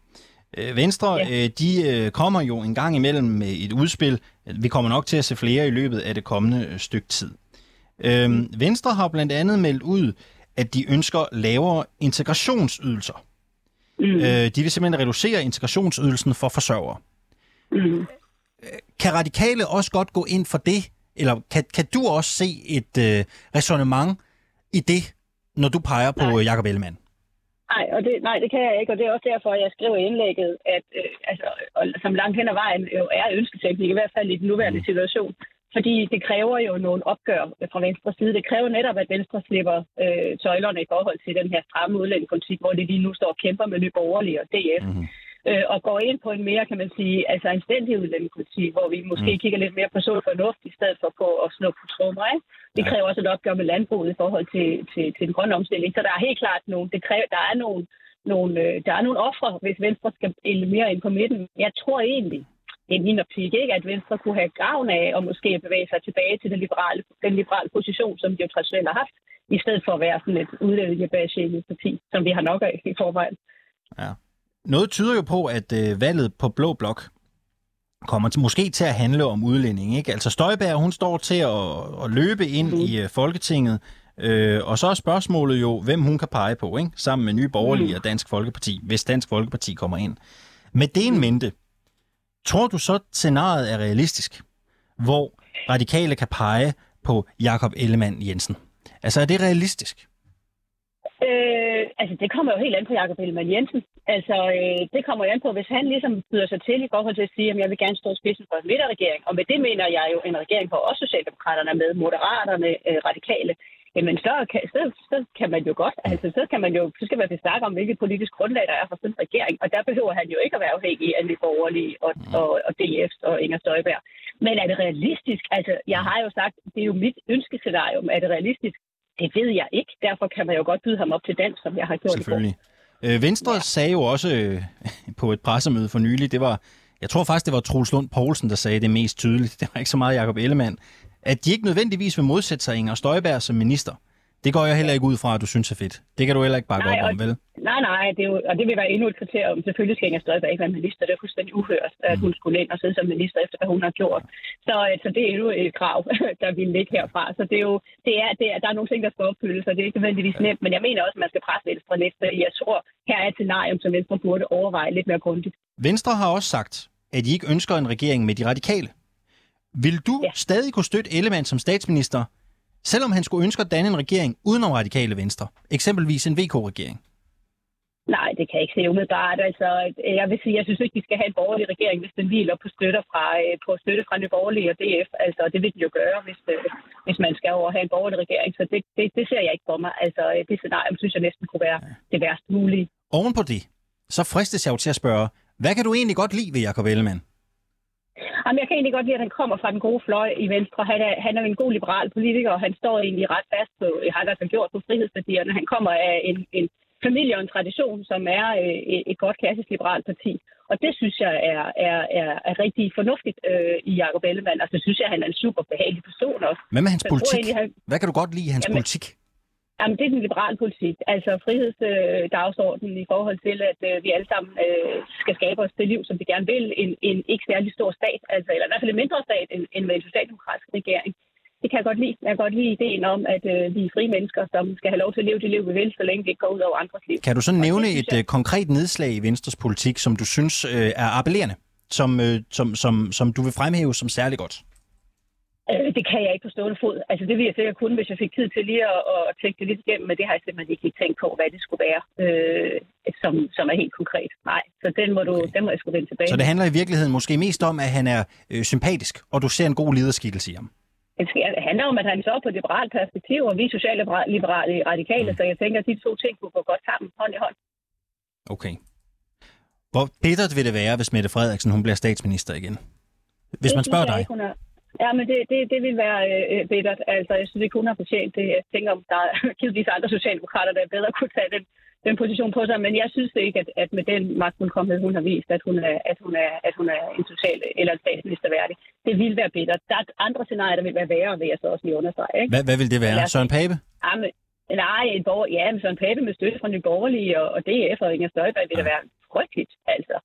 Uh, Venstre, ja. uh, de uh, kommer jo en gang imellem med et udspil. Vi kommer nok til at se flere i løbet af det kommende uh, stykke tid. Uh, Venstre har blandt andet meldt ud, at de ønsker lavere integrationsydelser. Mm. Øh, de vil simpelthen reducere integrationsydelsen for forsørgere. Mm. Kan radikale også godt gå ind for det? Eller kan, kan du også se et øh, resonemang i det, når du peger på nej. Jacob Ellemann? Nej, og det, nej, det kan jeg ikke, og det er også derfor, jeg skriver i indlægget, at øh, altså, og, som langt hen ad vejen jo er ønsketeknik, i hvert fald i den nuværende mm. situation, fordi det kræver jo nogle opgør fra Venstres side. Det kræver netop, at Venstre slipper øh, tøjlerne i forhold til den her stramme udlændingepolitik, hvor de lige nu står og kæmper med Nye Borgerlige og DF. Mm-hmm. Øh, og går ind på en mere, kan man sige, altså en stændig udlændingepolitik, hvor vi måske mm. kigger lidt mere på sund fornuft, i stedet for på at slå på trummer. Ikke? Det kræver også et opgør med landbruget i forhold til, til, til den grønne omstilling. Så der er helt klart nogle, det kræver, der er nogle, nogle, øh, der er nogle ofre, hvis Venstre skal mere ind på midten. Jeg tror egentlig, er min optik ikke, at Venstre kunne have gavn af at måske bevæge sig tilbage til den liberale, den liberale position, som de jo traditionelt har haft, i stedet for at være sådan et udlændingebaseret parti, som vi har nok af i forvejen. Ja. Noget tyder jo på, at øh, valget på Blå Blok kommer til, måske til at handle om udlænding. Ikke? Altså Støjberg, hun står til at, at løbe ind mm. i uh, Folketinget, øh, og så er spørgsmålet jo, hvem hun kan pege på, ikke? sammen med Nye Borgerlige mm. og Dansk Folkeparti, hvis Dansk Folkeparti kommer ind. Med det en mente, Tror du så, scenariet er realistisk, hvor radikale kan pege på Jakob Ellemann Jensen? Altså, er det realistisk? Øh, altså, det kommer jo helt an på Jakob Ellemann Jensen. Altså, øh, det kommer jo an på, hvis han ligesom byder sig til i forhold til at sige, at jeg vil gerne stå i spidsen for en midterregering. Og med det mener jeg jo en regering, hvor også Socialdemokraterne er med, Moderaterne, øh, Radikale jamen så kan, så, så kan man jo godt, altså så kan man jo, så skal man snakke om, hvilket politisk grundlag der er for sådan en regering, og der behøver han jo ikke at være afhængig af de borgerlige og, og, og DF og Inger Støjberg. Men er det realistisk? Altså, jeg har jo sagt, det er jo mit ønskescenarium, er det realistisk? Det ved jeg ikke, derfor kan man jo godt byde ham op til dans, som jeg har gjort Selvfølgelig. Øh, Venstre ja. sagde jo også øh, på et pressemøde for nylig, det var, jeg tror faktisk, det var Troels Lund Poulsen, der sagde det mest tydeligt. Det var ikke så meget Jacob Ellemann at de ikke nødvendigvis vil modsætte sig Inger Støjberg som minister. Det går jeg heller ikke ud fra, at du synes er fedt. Det kan du heller ikke bakke nej, op om, vel? Nej, nej, det er jo, og det vil være endnu et kriterium. Selvfølgelig skal Inger Støjberg ikke være minister. Det er fuldstændig uhørt, at hun skulle ind og sidde som minister efter, hvad hun har gjort. Så, øh, så det er endnu et krav, der vil ligge herfra. Så det er jo, det er, det er, der er nogle ting, der skal opfyldes, og det er ikke nødvendigvis nemt. Men jeg mener også, at man skal presse Venstre lidt, for jeg tror, her er et scenarium, som Venstre burde overveje lidt mere grundigt. Venstre har også sagt, at de ikke ønsker en regering med de radikale. Vil du ja. stadig kunne støtte Ellemann som statsminister, selvom han skulle ønske at danne en regering uden om radikale venstre, eksempelvis en VK-regering? Nej, det kan jeg ikke se umiddelbart. Altså, jeg vil sige, jeg synes ikke, vi skal have en borgerlig regering, hvis den hviler på støtte fra, øh, på støtte fra Nye Borgerlige og DF. Altså, det vil den jo gøre, hvis, øh, hvis man skal over have en borgerlig regering. Så det, det, det ser jeg ikke for mig. Altså, det scenarie synes jeg næsten kunne være det værste mulige. Oven på det, så fristes jeg jo til at spørge, hvad kan du egentlig godt lide ved Jacob Ellemann? Jamen, jeg kan egentlig godt lide, at han kommer fra den gode fløj i Venstre. Han er, han er en god liberal politiker, og han står egentlig ret fast på, har i hvert fald gjort på frihedsværdierne. Han kommer af en, en familie og en tradition, som er øh, et godt klassisk liberalt parti. Og det synes jeg er, er, er, er rigtig fornuftigt øh, i Jacob Ellemann. Altså, synes jeg, han er en super behagelig person også. Hvad med hans Så politik? Egentlig, han... Hvad kan du godt lide i hans jamen, politik? Jamen, det er den liberale politik. Altså frihedsdagsordenen øh, i forhold til, at øh, vi alle sammen øh, skal skabe os det liv, som vi gerne vil. En, en ikke særlig stor stat, altså, eller i hvert fald en mindre stat end, end med en socialdemokratisk regering. Det kan jeg godt lide. Jeg kan godt lide ideen om, at øh, vi er frie mennesker, som skal have lov til at leve det liv, vi vil, så længe det ikke går ud over andres liv. Kan du så det nævne synes et jeg- øh, konkret nedslag i Venstres politik, som du synes øh, er appellerende, som, øh, som, som, som du vil fremhæve som særlig godt? Øh, det kan jeg ikke på stående fod. Altså, det ville jeg sikkert kunne, hvis jeg fik tid til lige at, at tænke det lidt igennem, men det har jeg simpelthen ikke tænkt på, hvad det skulle være, øh, som, som er helt konkret. Nej, så den må, du, Okay. den må jeg skulle vende tilbage. Så det handler i virkeligheden måske mest om, at han er øh, sympatisk, og du ser en god lederskikkelse i ham. Det handler om, at han så på et liberalt perspektiv, og vi er socialliberale radikale, Mm. så jeg tænker, at de to ting kunne gå godt sammen, hånd i hånd. Okay. Hvor bittert vil det være, hvis Mette Frederiksen hun bliver statsminister igen? Hvis Det man spørger dig. Ikke. Ja, men det, det, det vil være øh, bittert. Altså, jeg synes ikke, hun har fortjent det. Jeg tænker, om der er givetvis andre socialdemokrater, der bedre kunne tage den, den position på sig. Men jeg synes ikke, at, at med den magtfuldkommenhed, hun har vist, at hun er, at hun er, at hun er en social eller en statsminister værdig. Det vil være bittert. Der er andre scenarier, der vil være værre, vil jeg så også lige understrege. Ikke? Hvad, hvad vil det være? Søren Pape? Ja, men, nej, en borger, ja, men Søren Pape med støtte fra Nye Borgerlige og, og DF og Inger Støjberg vil da være frygteligt, altså.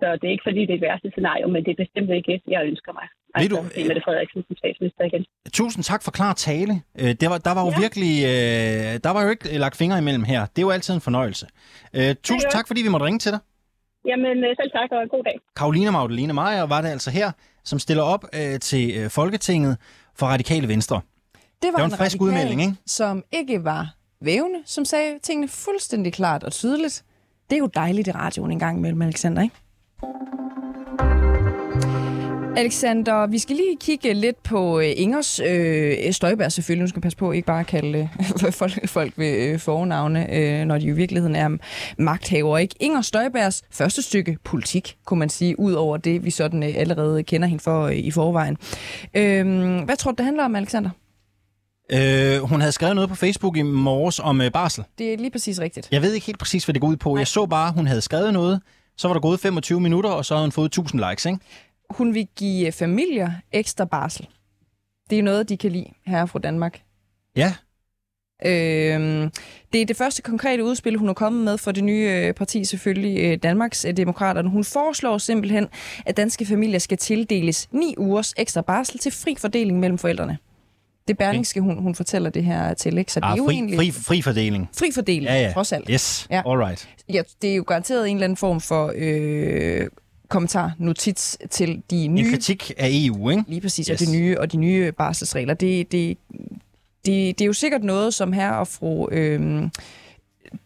Så det er ikke fordi, det er det værste scenario, men det er bestemt ikke et, jeg ønsker mig. Ved du- Altså, Mette Frederiksen som statsminister igen. Tusind tak for klar tale. Øh, Det var, der var jo Ja. virkelig, øh, der var jo ikke lagt fingre imellem her. Det er jo altid en fornøjelse. Øh, Tusind godt. tak, fordi vi måtte ringe til dig. Jamen, øh, selv tak og en god dag. Karoline Magdalene Meyer var det altså her, som stiller op øh, til øh, Folketinget for Radikale Venstre. Det var, Det var en frisk radikal, udmelding, ikke? som ikke var vævende, som sagde tingene fuldstændig klart og tydeligt. Det er jo dejligt i radioen en gang imellem, Alexander, ikke? Alexander, vi skal lige kigge lidt på øh, Ingers øh, Støjberg selvfølgelig. Nu skal passe på ikke bare at kalde øh, folk, folk ved øh, fornavne, øh, når de i virkeligheden er magthavere. Ikke? Inger Støjbergs første stykke politik, kunne man sige, ud over det, vi sådan øh, allerede kender hende for øh, i forvejen. Øh, hvad tror du, det handler om, Alexander? Øh, hun havde skrevet noget på Facebook i morges om øh, barsel. Det er lige præcis rigtigt. Jeg ved ikke helt præcis, hvad det går ud på. Jeg så bare, hun havde skrevet noget, så var der gået 25 minutter, og så havde hun fået 1000 likes, ikke? Hun vil give familier ekstra barsel. Det er noget, de kan lide her fra Danmark. Ja, Øhm, det er det første konkrete udspil, hun er kommet med for det nye øh, parti, selvfølgelig øh, Danmarks øh, Demokraterne. Hun foreslår simpelthen, at danske familier skal tildeles ni ugers ekstra barsel til fri fordeling mellem forældrene. Det er Berlingske, hun, hun fortæller det her til, ikke? Så det er ah, jo fri, egentlig fri, fri fordeling. fri fordeling, Ja, ja. trods alt. Yes, Ja. all right. Ja, det er jo garanteret en eller anden form for øh, kommentar, notits til de En nye kritik af EU, ikke? Lige præcis, Yes. og de nye og de nye barselsregler. Det, det, det, det er jo sikkert noget, som her og fru øhm,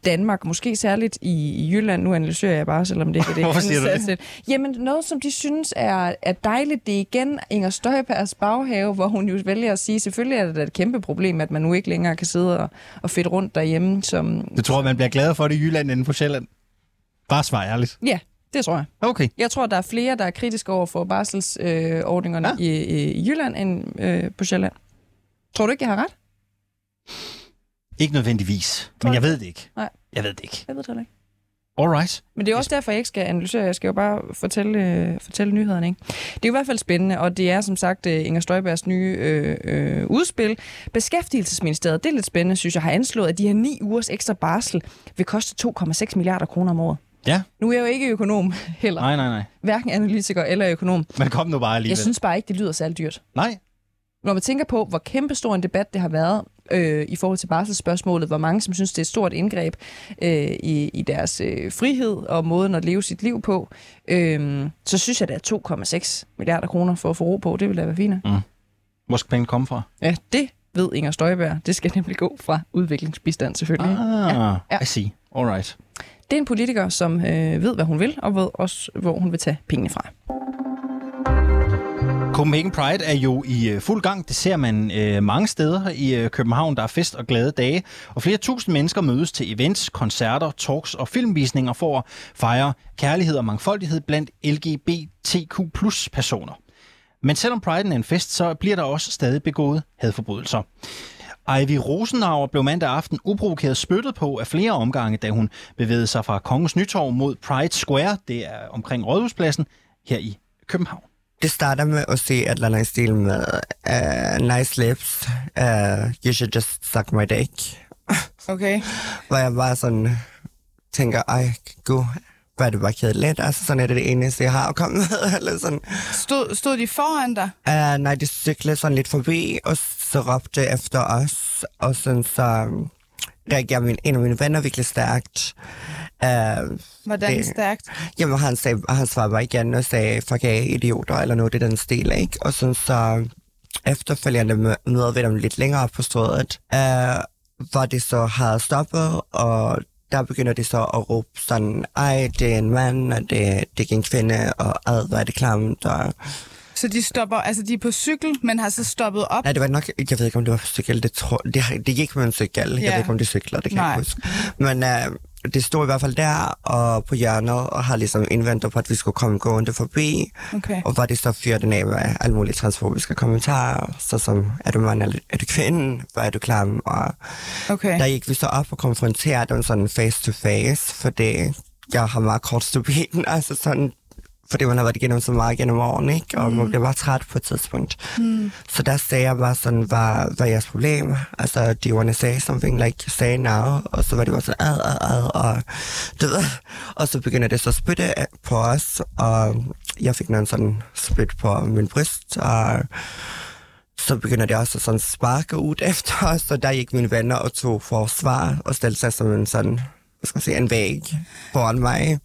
Danmark, måske særligt i, i Jylland, nu analyserer jeg bare, selvom det ikke er det. Hvorfor siger du det? Jamen, noget, som de synes er, er dejligt, det er igen Inger Støjbergs baghave, hvor hun jo vælger at sige, selvfølgelig er det da et kæmpe problem, at man nu ikke længere kan sidde og, og fedt rundt derhjemme. Som, Du tror, man bliver glad for det i Jylland end på Sjælland? Bare svar ærligt. Ja, det tror jeg. Okay. Jeg tror, der er flere, der er kritiske over for barselsordningerne Ja. ja. i, i Jylland end øh, på Sjælland. Tror du ikke, jeg har ret? Ikke nødvendigvis, men jeg ved det ikke. Nej. Jeg ved det ikke. Jeg ved det heller ikke. All right. Men det er også derfor, jeg ikke skal analysere. Jeg skal jo bare fortælle, øh, fortælle nyhederne. Ikke? Det er jo i hvert fald spændende, og det er som sagt øh, Inger Støjbergs nye øh, øh, udspil. Beskæftigelsesministeriet, det er lidt spændende, synes jeg, har anslået, at de her ni ugers ekstra barsel vil koste 2,6 milliarder kroner om året. Ja. Nu er jeg jo ikke økonom heller. Nej, nej, nej. Hverken analytiker eller økonom. Men kom nu bare alligevel. Jeg synes bare ikke, det lyder særlig dyrt. Nej. Når man tænker på, hvor kæmpestor en debat det har været øh, i forhold til barselsspørgsmålet, hvor mange som synes, det er et stort indgreb øh, i, i deres øh, frihed og måden at leve sit liv på, øh, så synes jeg, at 2,6 milliarder kroner for at få ro på, det vil da være fint. Hvor skal pengene komme fra? Ja, det ved Inger Støjberg. Det skal nemlig gå fra udviklingsbistand selvfølgelig. Ah, Ja. Ja. I see. All right. Det er en politiker, som øh, ved, hvad hun vil, og ved også, hvor hun vil tage pengene fra. Copenhagen Pride er jo i øh, fuld gang. Det ser man øh, mange steder i øh, København. Der er fest og glade dage, og flere tusind mennesker mødes til events, koncerter, talks og filmvisninger for at fejre kærlighed og mangfoldighed blandt LGBTQ personer. Men selvom Pride er en fest, så bliver der også stadig begået hadforbrydelser. Ivy Rosenauer blev mandag aften uprovokeret spyttet på af flere omgange, da hun bevægede sig fra Kongens Nytorv mod Pride Square, det er omkring Rådhuspladsen, her i København. Det starter med at se et eller andet stil med uh, nice lips, uh, you should just suck my dick. Okay. Hvor jeg bare sådan tænker, ej gud, var det bare kedeligt. Altså, sådan er det det eneste, jeg har at komme med. Eller sådan. Stod, stod de foran dig? Uh, nej, de cyklede sådan lidt forbi, og så råbte efter os. Og sådan så um, reagerede min, en af mine venner virkelig stærkt. Uh, Hvordan Det- stærkt? Jamen, han, sagde, han svarede bare igen og sagde, fuck af, idioter, eller noget i den stil, ikke? Og sådan så efterfølgende mø- møder vi dem lidt længere på strødet, uh, hvor de så havde stoppet, og der begynder de så at råbe sådan, ej, det er en mand, og det, det er en kvinde, og ad, hvor er det klamt, og... Så de stopper, altså de er på cykel, men har så stoppet op? Nej, det var nok, jeg ved ikke, om det var på cykel, det, tror, det, det gik med en cykel, jeg Ja. ved ikke, om de cykler, det kan jeg Nej. ikke huske. Men uh, det stod i hvert fald der, og på hjørnet, og har ligesom indventet på, at vi skulle komme gående forbi, Okay. og hvor de så fyrer den af med alle mulige transfobiske kommentarer, så som, er du mand, eller er du kvinde, hvor er du klam, og Okay. der gik vi så op og konfronterede dem sådan face to face, fordi jeg har meget kort stupiden, altså sådan, fordi man har været igennem så meget gennem årene, ikke? og man bliver bare træt på et tidspunkt. Mm. Så der sagde jeg bare sådan, hvad, hvad er jeres problem? Altså, do you want to say something, like say now? Og så var det bare sådan, ad, ad, ad, og du ved, og så begynder det så at spytte på os, og jeg fik noget sådan spyt på min bryst, og så begynder det også at sådan sparke ud efter os, og der gik mine venner og tog forsvar og stillede sig som en sådan, hvad skal man sige, en væg foran mig.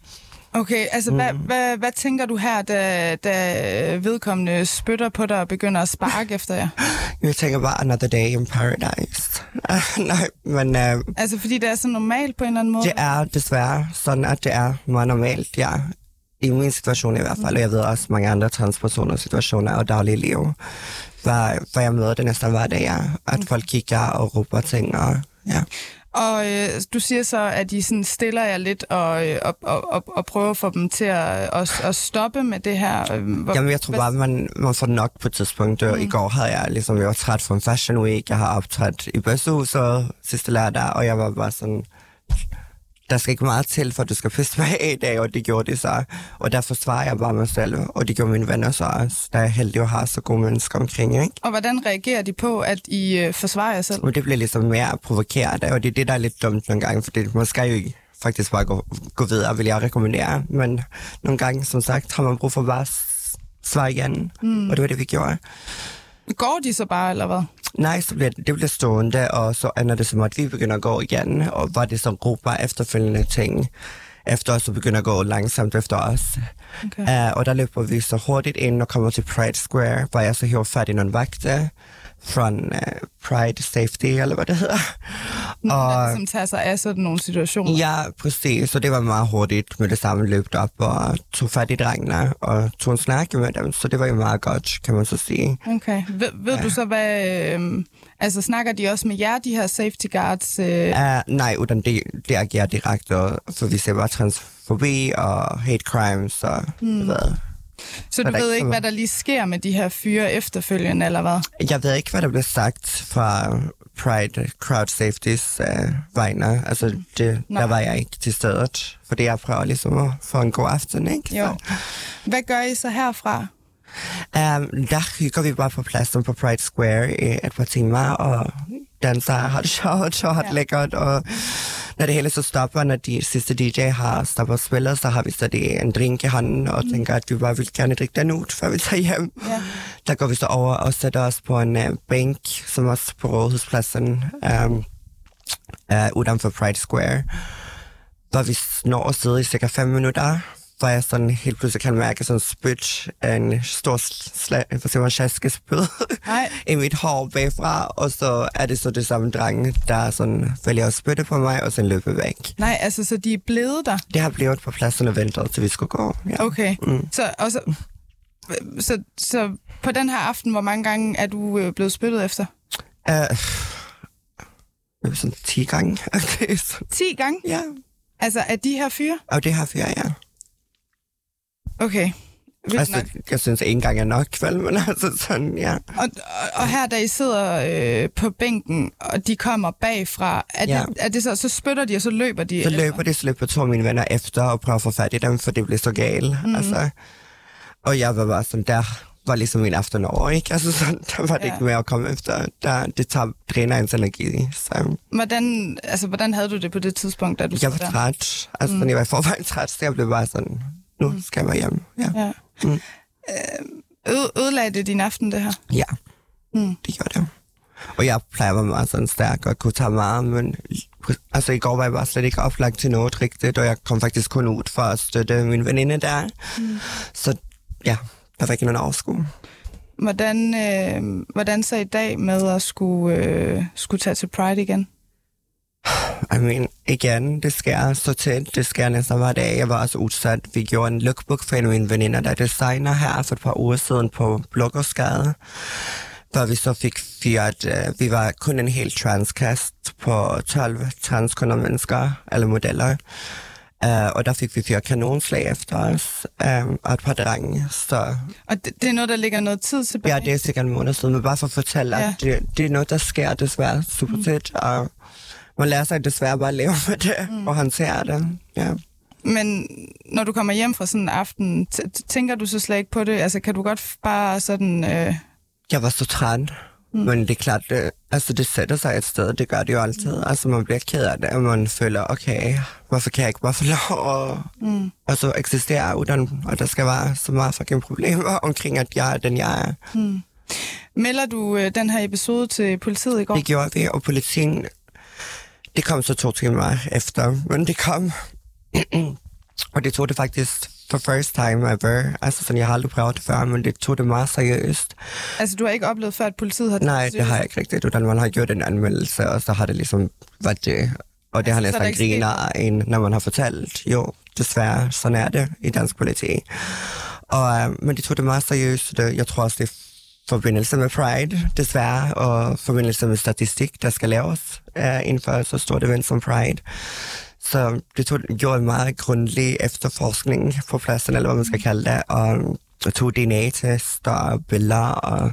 Okay, altså mm. hvad, hvad, hvad tænker du her, da, da vedkommende spytter på dig og begynder at sparke efter jer? Jeg tænker bare, another day in paradise. Nej, men uh, Altså fordi det er så normalt på en eller anden måde? det er desværre sådan, at det er meget normalt, ja. I min situation i hvert fald, og jeg ved også mange andre transpersoners situationer og daglige liv, hvor, hvor jeg møder det næsten hver dag, ja. At folk kigger og råber ting, og ja. Og øh, du siger så, at de sådan stiller jer lidt og, øh, og, og, og, prøver at få dem til at, at, at stoppe med det her. øh, Hvor, Jamen, jeg tror bare, man, man får nok på et tidspunkt. Mm. I går havde jeg ligesom, jeg var træt fra en fashion week. Jeg har optrådt i Bøssehuset sidste lørdag, og jeg var bare sådan, der skal ikke meget til, for at du skal pisse mig af i dag, og det gjorde de så. Og der forsvarer jeg bare mig selv, og det gjorde mine venner så også. Der er jeg heldig at have så gode mennesker omkring, ikke? Og hvordan reagerer de på, at I øh, forsvarer jer selv? Og det bliver ligesom mere provokeret, og det er det, der er lidt dumt nogle gange, for det, man skal jo ikke faktisk bare gå, gå videre, vil jeg rekommendere. Men nogle gange, som sagt, har man brug for bare svar igen, mm. og det var det, vi gjorde. Går de så bare, eller hvad? Nej, så bliver det, bliver stående, og så ender det som, at vi begynder at gå igen, og var det så råber efterfølgende ting efter os, og begynder at gå langsomt efter os. Okay. Uh, og der løber vi så hurtigt ind og kommer til Pride Square, hvor jeg så hiver fat i nogle vagter fra uh, Pride Safety, eller hvad det hedder. Og... Som tager sig af sådan nogle situationer. Ja, præcis. Så det var meget hurtigt med det samme løbet op og tog fat i drengene og tog en snak med dem. Så det var jo meget godt, kan man så sige. Okay. Ved, ved ja. du så, hvad... Øh, altså, snakker de også med jer, de her safety guards? Øh, Uh, nej, uden det, det agerer direkte, for vi ser bare transfobi og hate crimes og mm. hvad. Så du ved ikke hvad der lige sker med de her fyre efterfølgende, eller hvad? Jeg ved ikke, hvad der blev sagt fra Pride Crowd Safeties uh, vegne. Altså, det, Nej. der var jeg ikke til stedet, fordi jeg prøver ligesom at få en god aften, ikke? Jo. Hvad gør I så herfra? Um, der hygger vi bare på pladsen på Pride Square i et par timer, og danser, har det sjovt og har det Ja. lækkert, og når det hele så stopper, når de sidste DJ har stoppet og spillet, så har vi så det en drink i hånden, og tænker, at vi bare vil gerne drikke den ud, før vi tager hjem. Ja. Der går vi så over og sætter os på en uh, bænk, som også på Rådhuspladsen, um, uh, uden for Pride Square, hvor vi når at sidde i cirka fem minutter, hvor jeg sådan helt pludselig kan mærke sådan spyt af en stor slag, siger man, sjaskespyd i mit hår bagfra, og så er det så det samme dreng, der sådan vælger at spytte på mig, og så løber væk. Nej, altså, så de er blevet der? Det har blevet på pladsen og ventet, til vi skulle gå. Ja. Okay. Mm. Så, og så, så, så på den her aften, hvor mange gange er du øh, blevet spyttet efter? Uh, sådan 10 gange. Okay, så, 10 gange? ja, Altså, af de her fyre? og det har vi, ja. Okay. Vildt Altså, nok. jeg synes, en gang er nok, vel, men altså sådan, ja. Og, og, og her, da I sidder øh, på bænken, og de kommer bagfra, er, Ja. det, er det så, så spytter de, og så løber de? Så eller? løber det, så løber to af mine venner efter og prøver at få fat i dem, for det blev så galt. Mm. Altså, og jeg var bare sådan, der var ligesom min aften over, ikke? Altså sådan, der var det Ja. ikke mere at komme efter. Der, det tager, dræner ens energi. Så Hvordan, altså, hvordan havde du det på det tidspunkt, da du jeg var der? træt. Altså, mm. jeg var i forvejen træt, så jeg blev bare sådan, nu skal jeg være hjemme. Ja. Ja. Mm. Øh, øde- ødelagde det din aften, det her? ja. Mm. det gjorde det. Og jeg plejer at være meget sådan stærk og kunne tage meget, men altså, i går var jeg bare slet ikke oplagt til noget rigtigt, og jeg kom faktisk kun ud for at støtte min veninde der. Mm. Så ja, der var ikke nogen overskud. Hvordan, øh, hvordan så i dag med at skulle, øh, skulle tage til Pride igen? I mean, igen, det sker så tæt. Det sker næsten hver dag. Jeg var også udsat. Vi gjorde en lookbook for en af mine veninder, der er designer her for et par uger siden på Bloggersgade. Hvor vi så fik fyret, uh, vi var kun en helt transkast på 12 transkunder mennesker, eller modeller. Uh, og der fik vi fyret kanonslag efter os, um, og et par drenge. Så Og det, det er noget, der ligger noget tid tilbage? ja, det er sikkert en måned siden, men bare for at fortælle, Ja. at det, det er noget, der sker desværre super mm. tæt, og man lærer sig desværre bare at leve med det, mm. og håndtere det. Ja. Men når du kommer hjem fra sådan en aften, tænker du så slet ikke på det? Altså, kan du godt bare sådan... Øh, Jeg var så træt, mm. men det er klart, det, altså det sætter sig et sted, det gør det jo altid. Mm. Altså man bliver ked af det, og man føler, okay, hvorfor kan jeg ikke bare få lov at mm. altså, eksistere uden, og der skal være så meget fucking problemer omkring, at jeg er den, jeg er. mm. Melder du øh, den her episode til politiet i går? Det gjorde vi, og politien, det kom så to timer efter, men det kom, og det tog det faktisk for first time ever. Altså sådan, jeg har aldrig prøvet det før, men det tog det meget seriøst. Altså, du har ikke oplevet før, at politiet har... Nej, det har jeg ikke rigtigt, utan man har gjort en anmeldelse, og så har det ligesom været det. Og det har Altså, så der næsten ikke griner en, når man har fortalt, jo, desværre, sådan er det i dansk politi. Og, øh, men de tog det meget seriøst. Det, jeg tror også, det forbindelse med Pride, desværre, og forbindelse med statistik, der skal laves øh, inden for så stort event som Pride. Så det tog, gjorde en meget grundig efterforskning på pladsen, eller hvad man skal kalde det, og og tog DNA-test og billeder og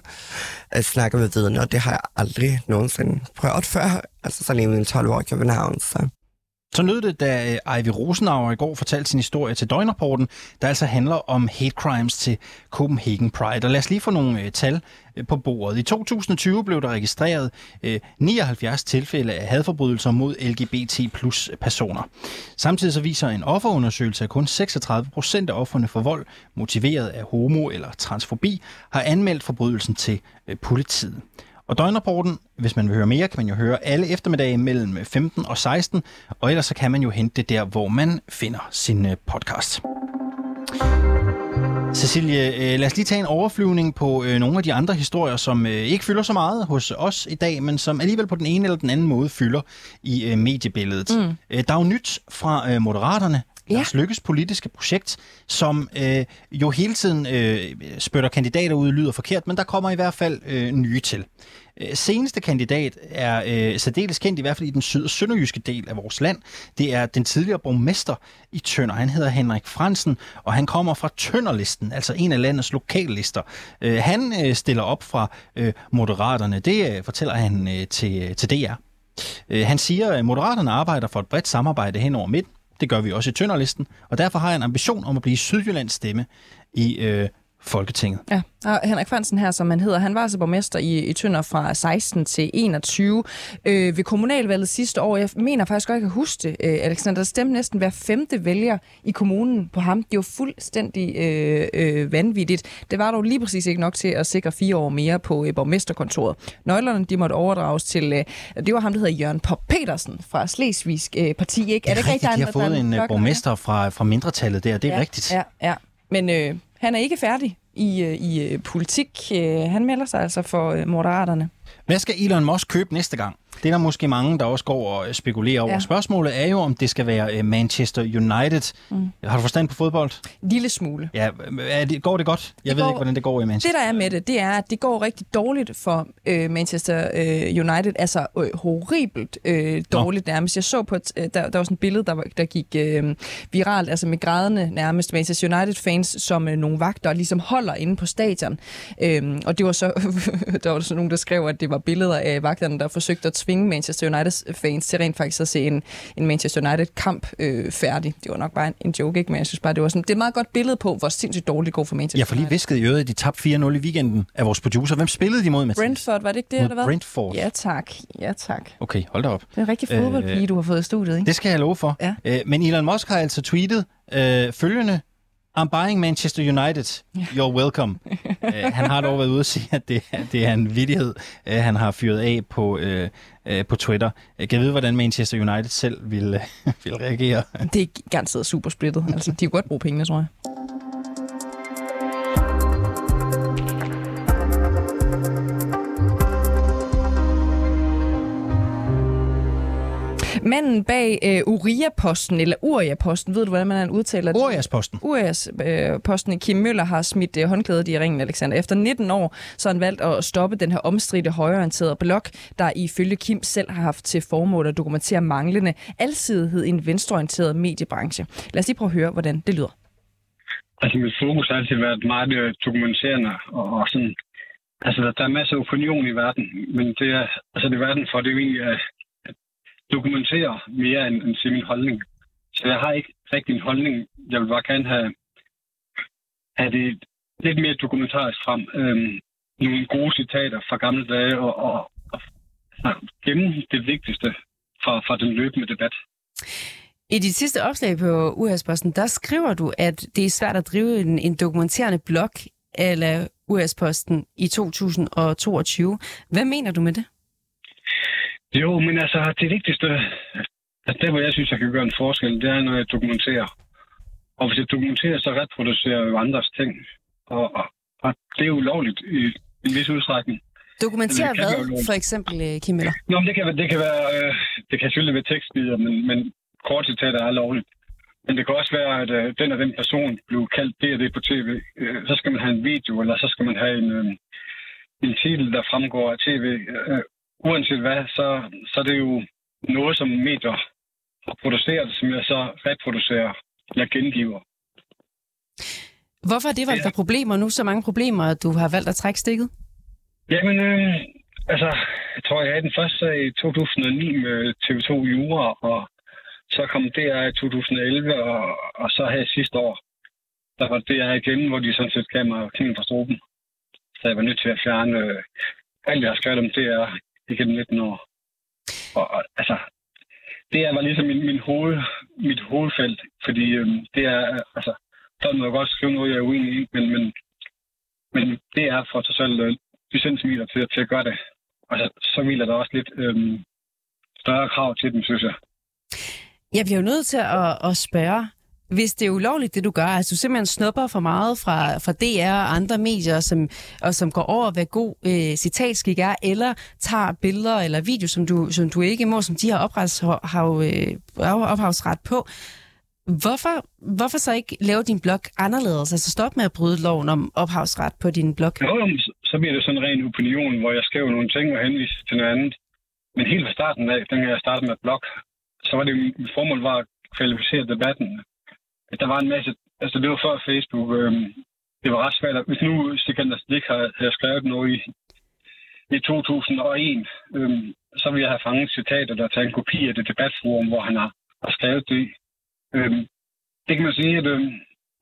øh, snakke med vidner. Det har jeg aldrig nogensinde prøvet før. Altså sådan i mine 12 år i København. Så. Så lød det, da øh, Ivy Rosenauer i går fortalte sin historie til Døgnrapporten, der altså handler om hate crimes til Copenhagen Pride. Og lad os lige få nogle øh, tal øh, på bordet. I 2020 blev der registreret 79 tilfælde af hadforbrydelser mod LGBT plus personer. Samtidig så viser en offerundersøgelse, at kun 36 procent af offerne for vold, motiveret af homo- eller transfobi, har anmeldt forbrydelsen til politiet. Og døgnrapporten, hvis man vil høre mere, kan man jo høre alle eftermiddage mellem 15 og 16, og ellers så kan man jo hente det der, hvor man finder sin øh, podcast. Cecilie, øh, lad os lige tage en overflyvning på øh, nogle af de andre historier, som ikke fylder så meget hos os i dag, men som alligevel på den ene eller den anden måde fylder i mediebilledet. Mm. Der er jo nyt fra Moderaterne, Ja. Lars Lykkes politiske projekt, som øh, jo hele tiden øh, spytter kandidater ud, lyder forkert, men der kommer i hvert fald øh, nye til. Øh, seneste kandidat er øh, særdeles kendt, i hvert fald i den syd- og sønderjyske del af vores land. Det er den tidligere borgmester i Tønder. Han hedder Henrik Fransen, og han kommer fra Tønderlisten, altså en af landets lokallister. Øh, han øh, stiller op fra øh, Moderaterne. Det øh, fortæller han øh, til, øh, til DR. Øh, han siger, at Moderaterne arbejder for et bredt samarbejde hen over midten. Det gør vi også i Tønderlisten, og derfor har jeg en ambition om at blive Sydjyllands stemme i øh, Folketinget. Ja, og Henrik Fransen her, som han hedder, han var altså borgmester i, i Tønder fra 16 til 21. Øh, ved kommunalvalget sidste år, jeg mener faktisk godt, jeg kan huske det, øh, Alexander, der stemte næsten hver femte vælger i kommunen på ham. Det var fuldstændig øh, øh, vanvittigt. Det var dog lige præcis ikke nok til at sikre fire år mere på øh, borgmesterkontoret. Nøglerne, de måtte overdrages til, øh, det var ham, der hedder Jørgen Pop Petersen fra Slesvigsk øh, Parti. Ikke? Det er, ikke rigtigt, de har er fået en øh, borgmester fra, fra mindretallet der, det er ja, rigtigt. Ja, ja. Men øh, han er ikke færdig i, øh, i øh, politik. Øh, han melder sig altså for Moderaterne. Hvad skal Elon Musk købe næste gang? Det er der måske mange, der også går og spekulerer over. Ja. Spørgsmålet er jo, om det skal være øh, Manchester United. Mm. Har du forstand på fodbold? En lille smule. Ja, er det, går det godt? Jeg Det ved går- ikke, hvordan det går i Det, Manchester. der er med det, det er, at det går rigtig dårligt for øh, Manchester øh, United. Altså øh, horribelt øh, dårligt nærmest. Jeg så på, et, øh, der, der var sådan et billede, der, der gik øh, viralt, altså med grædende nærmest Manchester United-fans, som øh, nogle vagter ligesom holder inde på stadion. Øh, og det var så, der var så nogen, der skrev, at det var billeder af vagterne, der forsøgte at tvinge Manchester Uniteds fans til rent faktisk at se en, en Manchester United-kamp øh, færdig. Det var nok bare en, en joke, ikke? Men jeg synes bare, det var sådan, det er et meget godt billede på, hvor sindssygt dårligt det går for Manchester Jeg får lige visket i øret, at de tabte 4-0 i weekenden af vores producer. Hvem spillede de mod, Mathias? Brentford, var det ikke det, Mod eller hvad? Brentford. Ja, tak. Ja, tak. Okay, hold da op. Det er en rigtig fodboldpige, Øh, du har fået i studiet, ikke? Det skal jeg love for. Ja. Øh, men Elon Musk har altså tweetet øh, følgende. I'm buying Manchester United. You're welcome. øh, han har dog været ude og sige, at det, er- det er en vidighed, øh, han har fyret af på, øh, øh, på Twitter. Jeg kan vide, hvordan Manchester United selv vil, øh, vil reagere. Det er garanteret super splittet. Altså, de kunne godt bruge pengene, tror jeg. Manden bag øh, Uria-posten, eller Uria-posten, ved du, hvordan man udtaler det? Urias-posten. Urias-posten øh, Kim Møller har smidt øh, håndklædet i ringen, Alexander. Efter 19 år, så har han valgt at stoppe den her omstridte højorienterede blog, der ifølge Kim selv har haft til formål at dokumentere manglende alsidighed i en venstreorienteret mediebranche. Lad os lige prøve at høre, hvordan det lyder. Altså, mit fokus har altid været meget øh, dokumenterende og, og sådan... Altså, der, der er masser af opinion i verden, men det er, altså, det er verden for, det er jo egentlig at dokumentere mere end, end sige min holdning. Så jeg har ikke rigtig en holdning. Jeg vil bare gerne have, have det lidt mere dokumentarisk frem. Øhm, nogle gode citater fra gamle dage og, og, og altså, gemme det vigtigste fra, fra den løbende debat. I dit sidste opslag på US-posten, der skriver du, at det er svært at drive en, en dokumenterende blog eller US-posten i 2022. Hvad mener du med det? Jo, men altså, det vigtigste, altså der hvor jeg synes, jeg kan gøre en forskel, det er, når jeg dokumenterer. Og hvis jeg dokumenterer, så reproducerer jeg jo andres ting. Og, og, og det er jo ulovligt i en vis udstrækning. Dokumentere hvad, for eksempel, øh, Kim Møller? Nå, men det kan, det kan være, øh, det kan selvfølgelig være tekstbider, men, men kortcitater er lovligt. Men det kan også være, at øh, den og den person blev kaldt det og det på tv. Øh, så skal man have en video, eller så skal man have en, øh, en titel, der fremgår af tv. Øh, uanset hvad, så, så er det jo noget, som medier har produceret, som jeg så reproducerer eller gengiver. Hvorfor har det valgt dig problemer nu? Så mange problemer, at du har valgt at trække stikket? Jamen, øh, altså, jeg tror, jeg havde den første i 2009 med TV2 Jura, og så kom DR i 2011, og, og så her sidste år, der var DR igen, hvor de sådan set gav mig kniven fra struben. Så jeg var nødt til at fjerne øh, alt, jeg har skrevet om DR igennem 19 år. Og, og altså, DR var ligesom min, min hoved, mit hovedfelt, fordi øhm, det er, altså, der må jeg godt skrive noget, jeg er uenig i, men, men, men det er for sig selv øh, til, til at gøre det. Og så, så hviler der også lidt øhm, større krav til dem, synes jeg. Jeg bliver jo nødt til at, at spørge, hvis det er ulovligt, det du gør, altså du simpelthen snupper for meget fra, fra DR og andre medier, som, og som går over, hvad god øh, citatskik er, eller tager billeder eller video, som du, som du ikke må, som de har ophavsret, har, øh, ophavsret på. Hvorfor, hvorfor så ikke lave din blog anderledes? Altså stop med at bryde loven om ophavsret på din blog. Jo, så- så bliver det sådan en ren opinion, hvor jeg skriver nogle ting og henviser til noget andet. Men helt fra starten af, dengang jeg startede med blog, så var det mit formål var at kvalificere debatten. At der var en masse, altså det var før Facebook, øhm, det var ret svært. Hvis nu Sikander Stik har, havde skrevet noget i, i 2001, øhm, så ville jeg have fanget citater, der taget en kopi af det debatforum, hvor han har, har skrevet det. Øhm, det kan man sige, at øhm,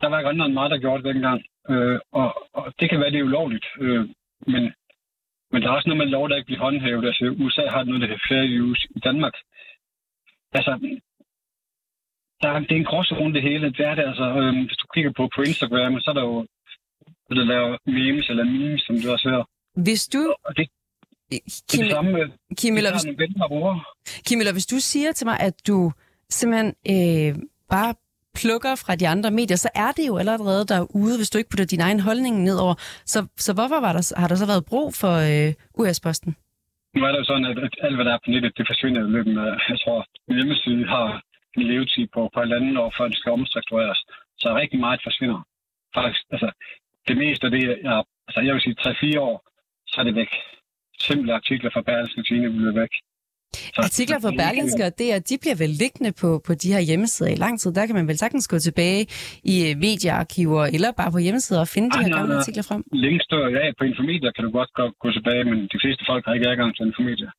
der var ikke andre end mig, der gjorde det dengang. Øh, og, og det kan være, det er ulovligt. Øh, men, men der er også noget med lov, der ikke bliver håndhævet. Altså, USA har noget, der hedder fair use i Danmark. Altså, der, er- det er en gråzone det hele. Det er det altså. Øh, hvis du kigger på, på Instagram, så er der jo der laver memes eller memes, som du også hører. Hvis du... Og det, Kim, det samme Kim, eller hvis. Kim, eller hvis du siger til mig, at du simpelthen øh, bare plukker fra de andre medier, så er det jo allerede derude, hvis du ikke putter din egen holdning nedover. Så, så hvorfor var der, har der så været brug for øh, US-posten? Nu er det jo sådan, at, alt, hvad der er på nettet, det forsvinder i løbet af, jeg tror, en hjemmeside har en levetid på, på et andet år, før det skal omstruktureres. Så rigtig meget forsvinder. Faktisk, altså, det meste af det, jeg, altså, jeg vil sige 3-4 år, så er det væk. Simple artikler fra Berlingske Tine bliver væk. Så, Artikler fra Berlingske og DR, de bliver vel liggende på, på de her hjemmesider i lang tid. Der kan man vel sagtens gå tilbage i øh, mediearkiver eller bare på hjemmesider og finde de Ej, her nej, gamle artikler frem. Længst dør ja, på Infomedia kan du godt gå, gå tilbage, men de fleste folk har ikke adgang til Infomedia.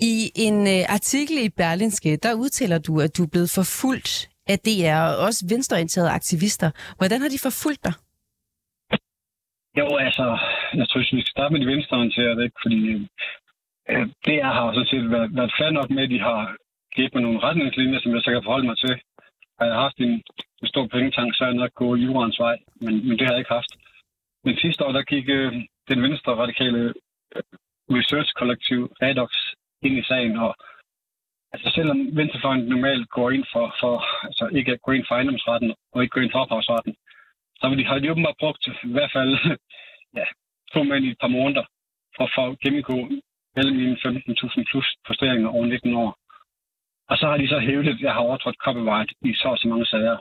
I en øh, artikel i Berlinske, der udtaler du, at du er blevet forfulgt af DR og også venstreorienterede aktivister. Hvordan har de forfulgt dig? Jo, altså, jeg tror, vi skal starte med de venstreorienterede, ikke? fordi øh, DR har jo sådan set været, været fair nok med, at de har givet mig nogle retningslinjer, som jeg så kan forholde mig til. Har jeg haft en, en stor pengetank, så er jeg nok gået jurens vej, men, men det har jeg ikke haft. Men sidste år, der gik øh, den venstre radikale øh, research-kollektiv Redox ind i sagen, og altså selvom Venstrefløjen normalt går ind for, for altså ikke at gå ind for ejendomsretten og ikke gå ind for ophavsretten, så har de, har de åbenbart brugt i hvert fald ja, to mænd i et par måneder for, for at gennemgå alle mine 15.000 plus posteringer over 19 år. Og så har de så hævdet, at jeg har overtrådt copyright i så og så mange sager.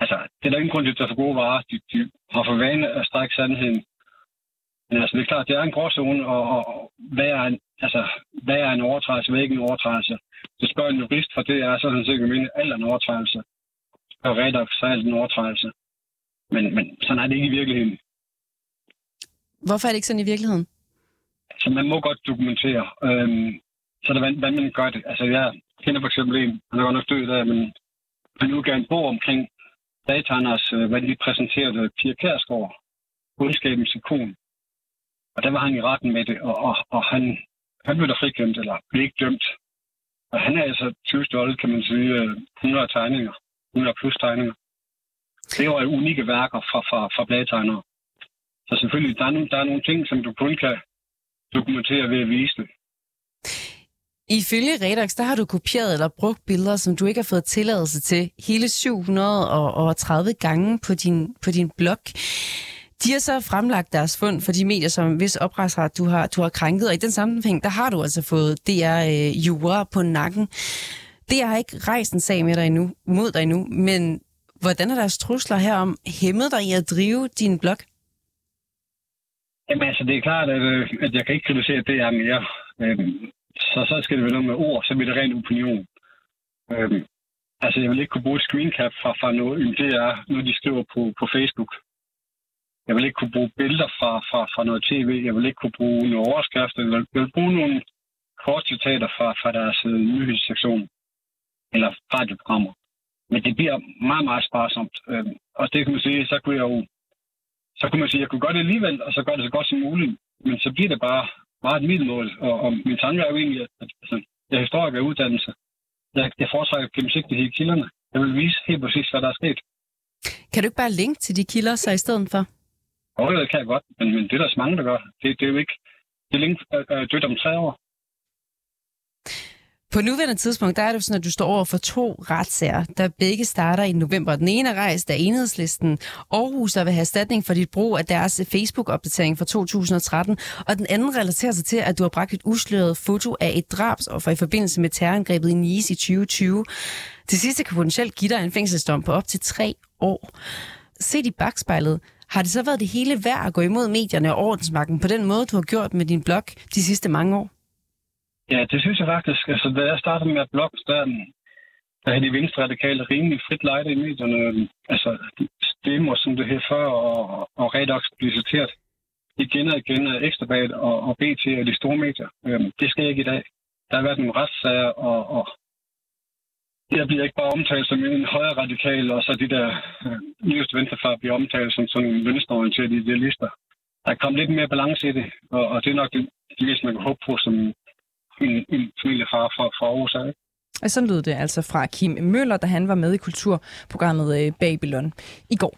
Altså, det er der ingen grund til at tage for gode varer. De, de har for vane at strække sandheden. Men altså, det er klart, det er en gråzone, og, og hvad, er en, altså, hvad er en overtrædelse, hvad er ikke en overtrædelse? Det spørger en jurist, for det er sådan set, at alt er en overtrædelse. Og redax så er alt en overtrædelse. Men, men sådan er det ikke i virkeligheden. Hvorfor er det ikke sådan i virkeligheden? Så man må godt dokumentere. Øhm, så det, hvordan man gør det. Altså, jeg kender for eksempel en, han er godt nok død der, men han udgav en bog omkring dataernes, øh, hvad de præsenterede Pia Kærsgaard, ondskabens ikon. Og der var han i retten med det, og, og, og han, han blev da frikendt, eller blev ikke dømt. Og han er altså 20 stolte, kan man sige, øh, 100 tegninger, 100 plus tegninger. Det er jo unikke værker fra, fra, fra bladtegnere. Så selvfølgelig, der er, nogle, der er nogle ting, som du kun kan dokumentere ved at vise det. Ifølge Redax, der har du kopieret eller brugt billeder, som du ikke har fået tilladelse til hele 730 gange på din, på din blog. De har så fremlagt deres fund for de medier, som hvis opretsret du har, du har krænket, og i den sammenhæng, der har du altså fået DR øh, Jura på nakken. Det har ikke rejst en sag med dig endnu, mod dig endnu, men hvordan er deres trusler herom hæmmet dig i at drive din blog? Jamen altså, det er klart, at, øh, at jeg kan ikke kritisere det er mere. Øhm, så, så skal det være noget med ord, så bliver det rent opinion. Øhm, altså, jeg vil ikke kunne bruge et screencap fra, fra noget, det er når de skriver på, på Facebook. Jeg vil ikke kunne bruge billeder fra, fra, fra noget tv. Jeg vil ikke kunne bruge nogle overskrifter. Jeg vil, jeg vil bruge nogle kort citater fra, fra deres øh, nyhedssektion eller radioprogrammer. Men det bliver meget, meget sparsomt. Øh, og det kan man sige, så kunne jeg jo så kunne man sige, at jeg kunne gøre det alligevel, og så gøre det så godt som muligt. Men så bliver det bare meget et middelmål. Og, og min tanke er jo egentlig, at, at altså, jeg er historiker af uddannelse. Jeg, jeg foretrækker gennemsigtighed i kilderne. Jeg vil vise helt præcis, hvad der er sket. Kan du ikke bare linke til de kilder så i stedet for? Jo, det kan jeg godt, men, men det er der så mange, der gør. Det, det er jo ikke... Det link længe øh, dødt om tre år. På nuværende tidspunkt, der er det jo sådan, at du står over for to retssager, der begge starter i november. Den ene er rejst af enhedslisten Aarhus, der vil have erstatning for dit brug af deres Facebook-opdatering fra 2013, og den anden relaterer sig til, at du har bragt et usløret foto af et drabsoffer i forbindelse med terrorangrebet i Nice i 2020. Til sidst kan potentielt give dig en fængselsdom på op til tre år. Se i bagspejlet, har det så været det hele værd at gå imod medierne og ordensmagten på den måde, du har gjort med din blog de sidste mange år? Ja, det synes jeg faktisk. Altså, da jeg startede med at blogge, der, der havde de venstre radikale rimelig frit lejde i medierne. Altså, stemmer, som det her før, og, og Redox blev citeret igen og igen af Ekstrabladet og, og BT og de store medier. Øhm, det skal ikke i dag. Der har været nogle retssager, og, og jeg bliver ikke bare omtalt som en højere radikal, og så de der øh, nyeste venstrefar bliver omtalt som sådan en venstreorienterede idealister. Der kom lidt mere balance i det, og, og det er nok det, det mest, man kan håbe på som en, en familiefar fra, fra Aarhus. Ikke? Og så lød det altså fra Kim Møller, da han var med i kulturprogrammet øh, Babylon i går.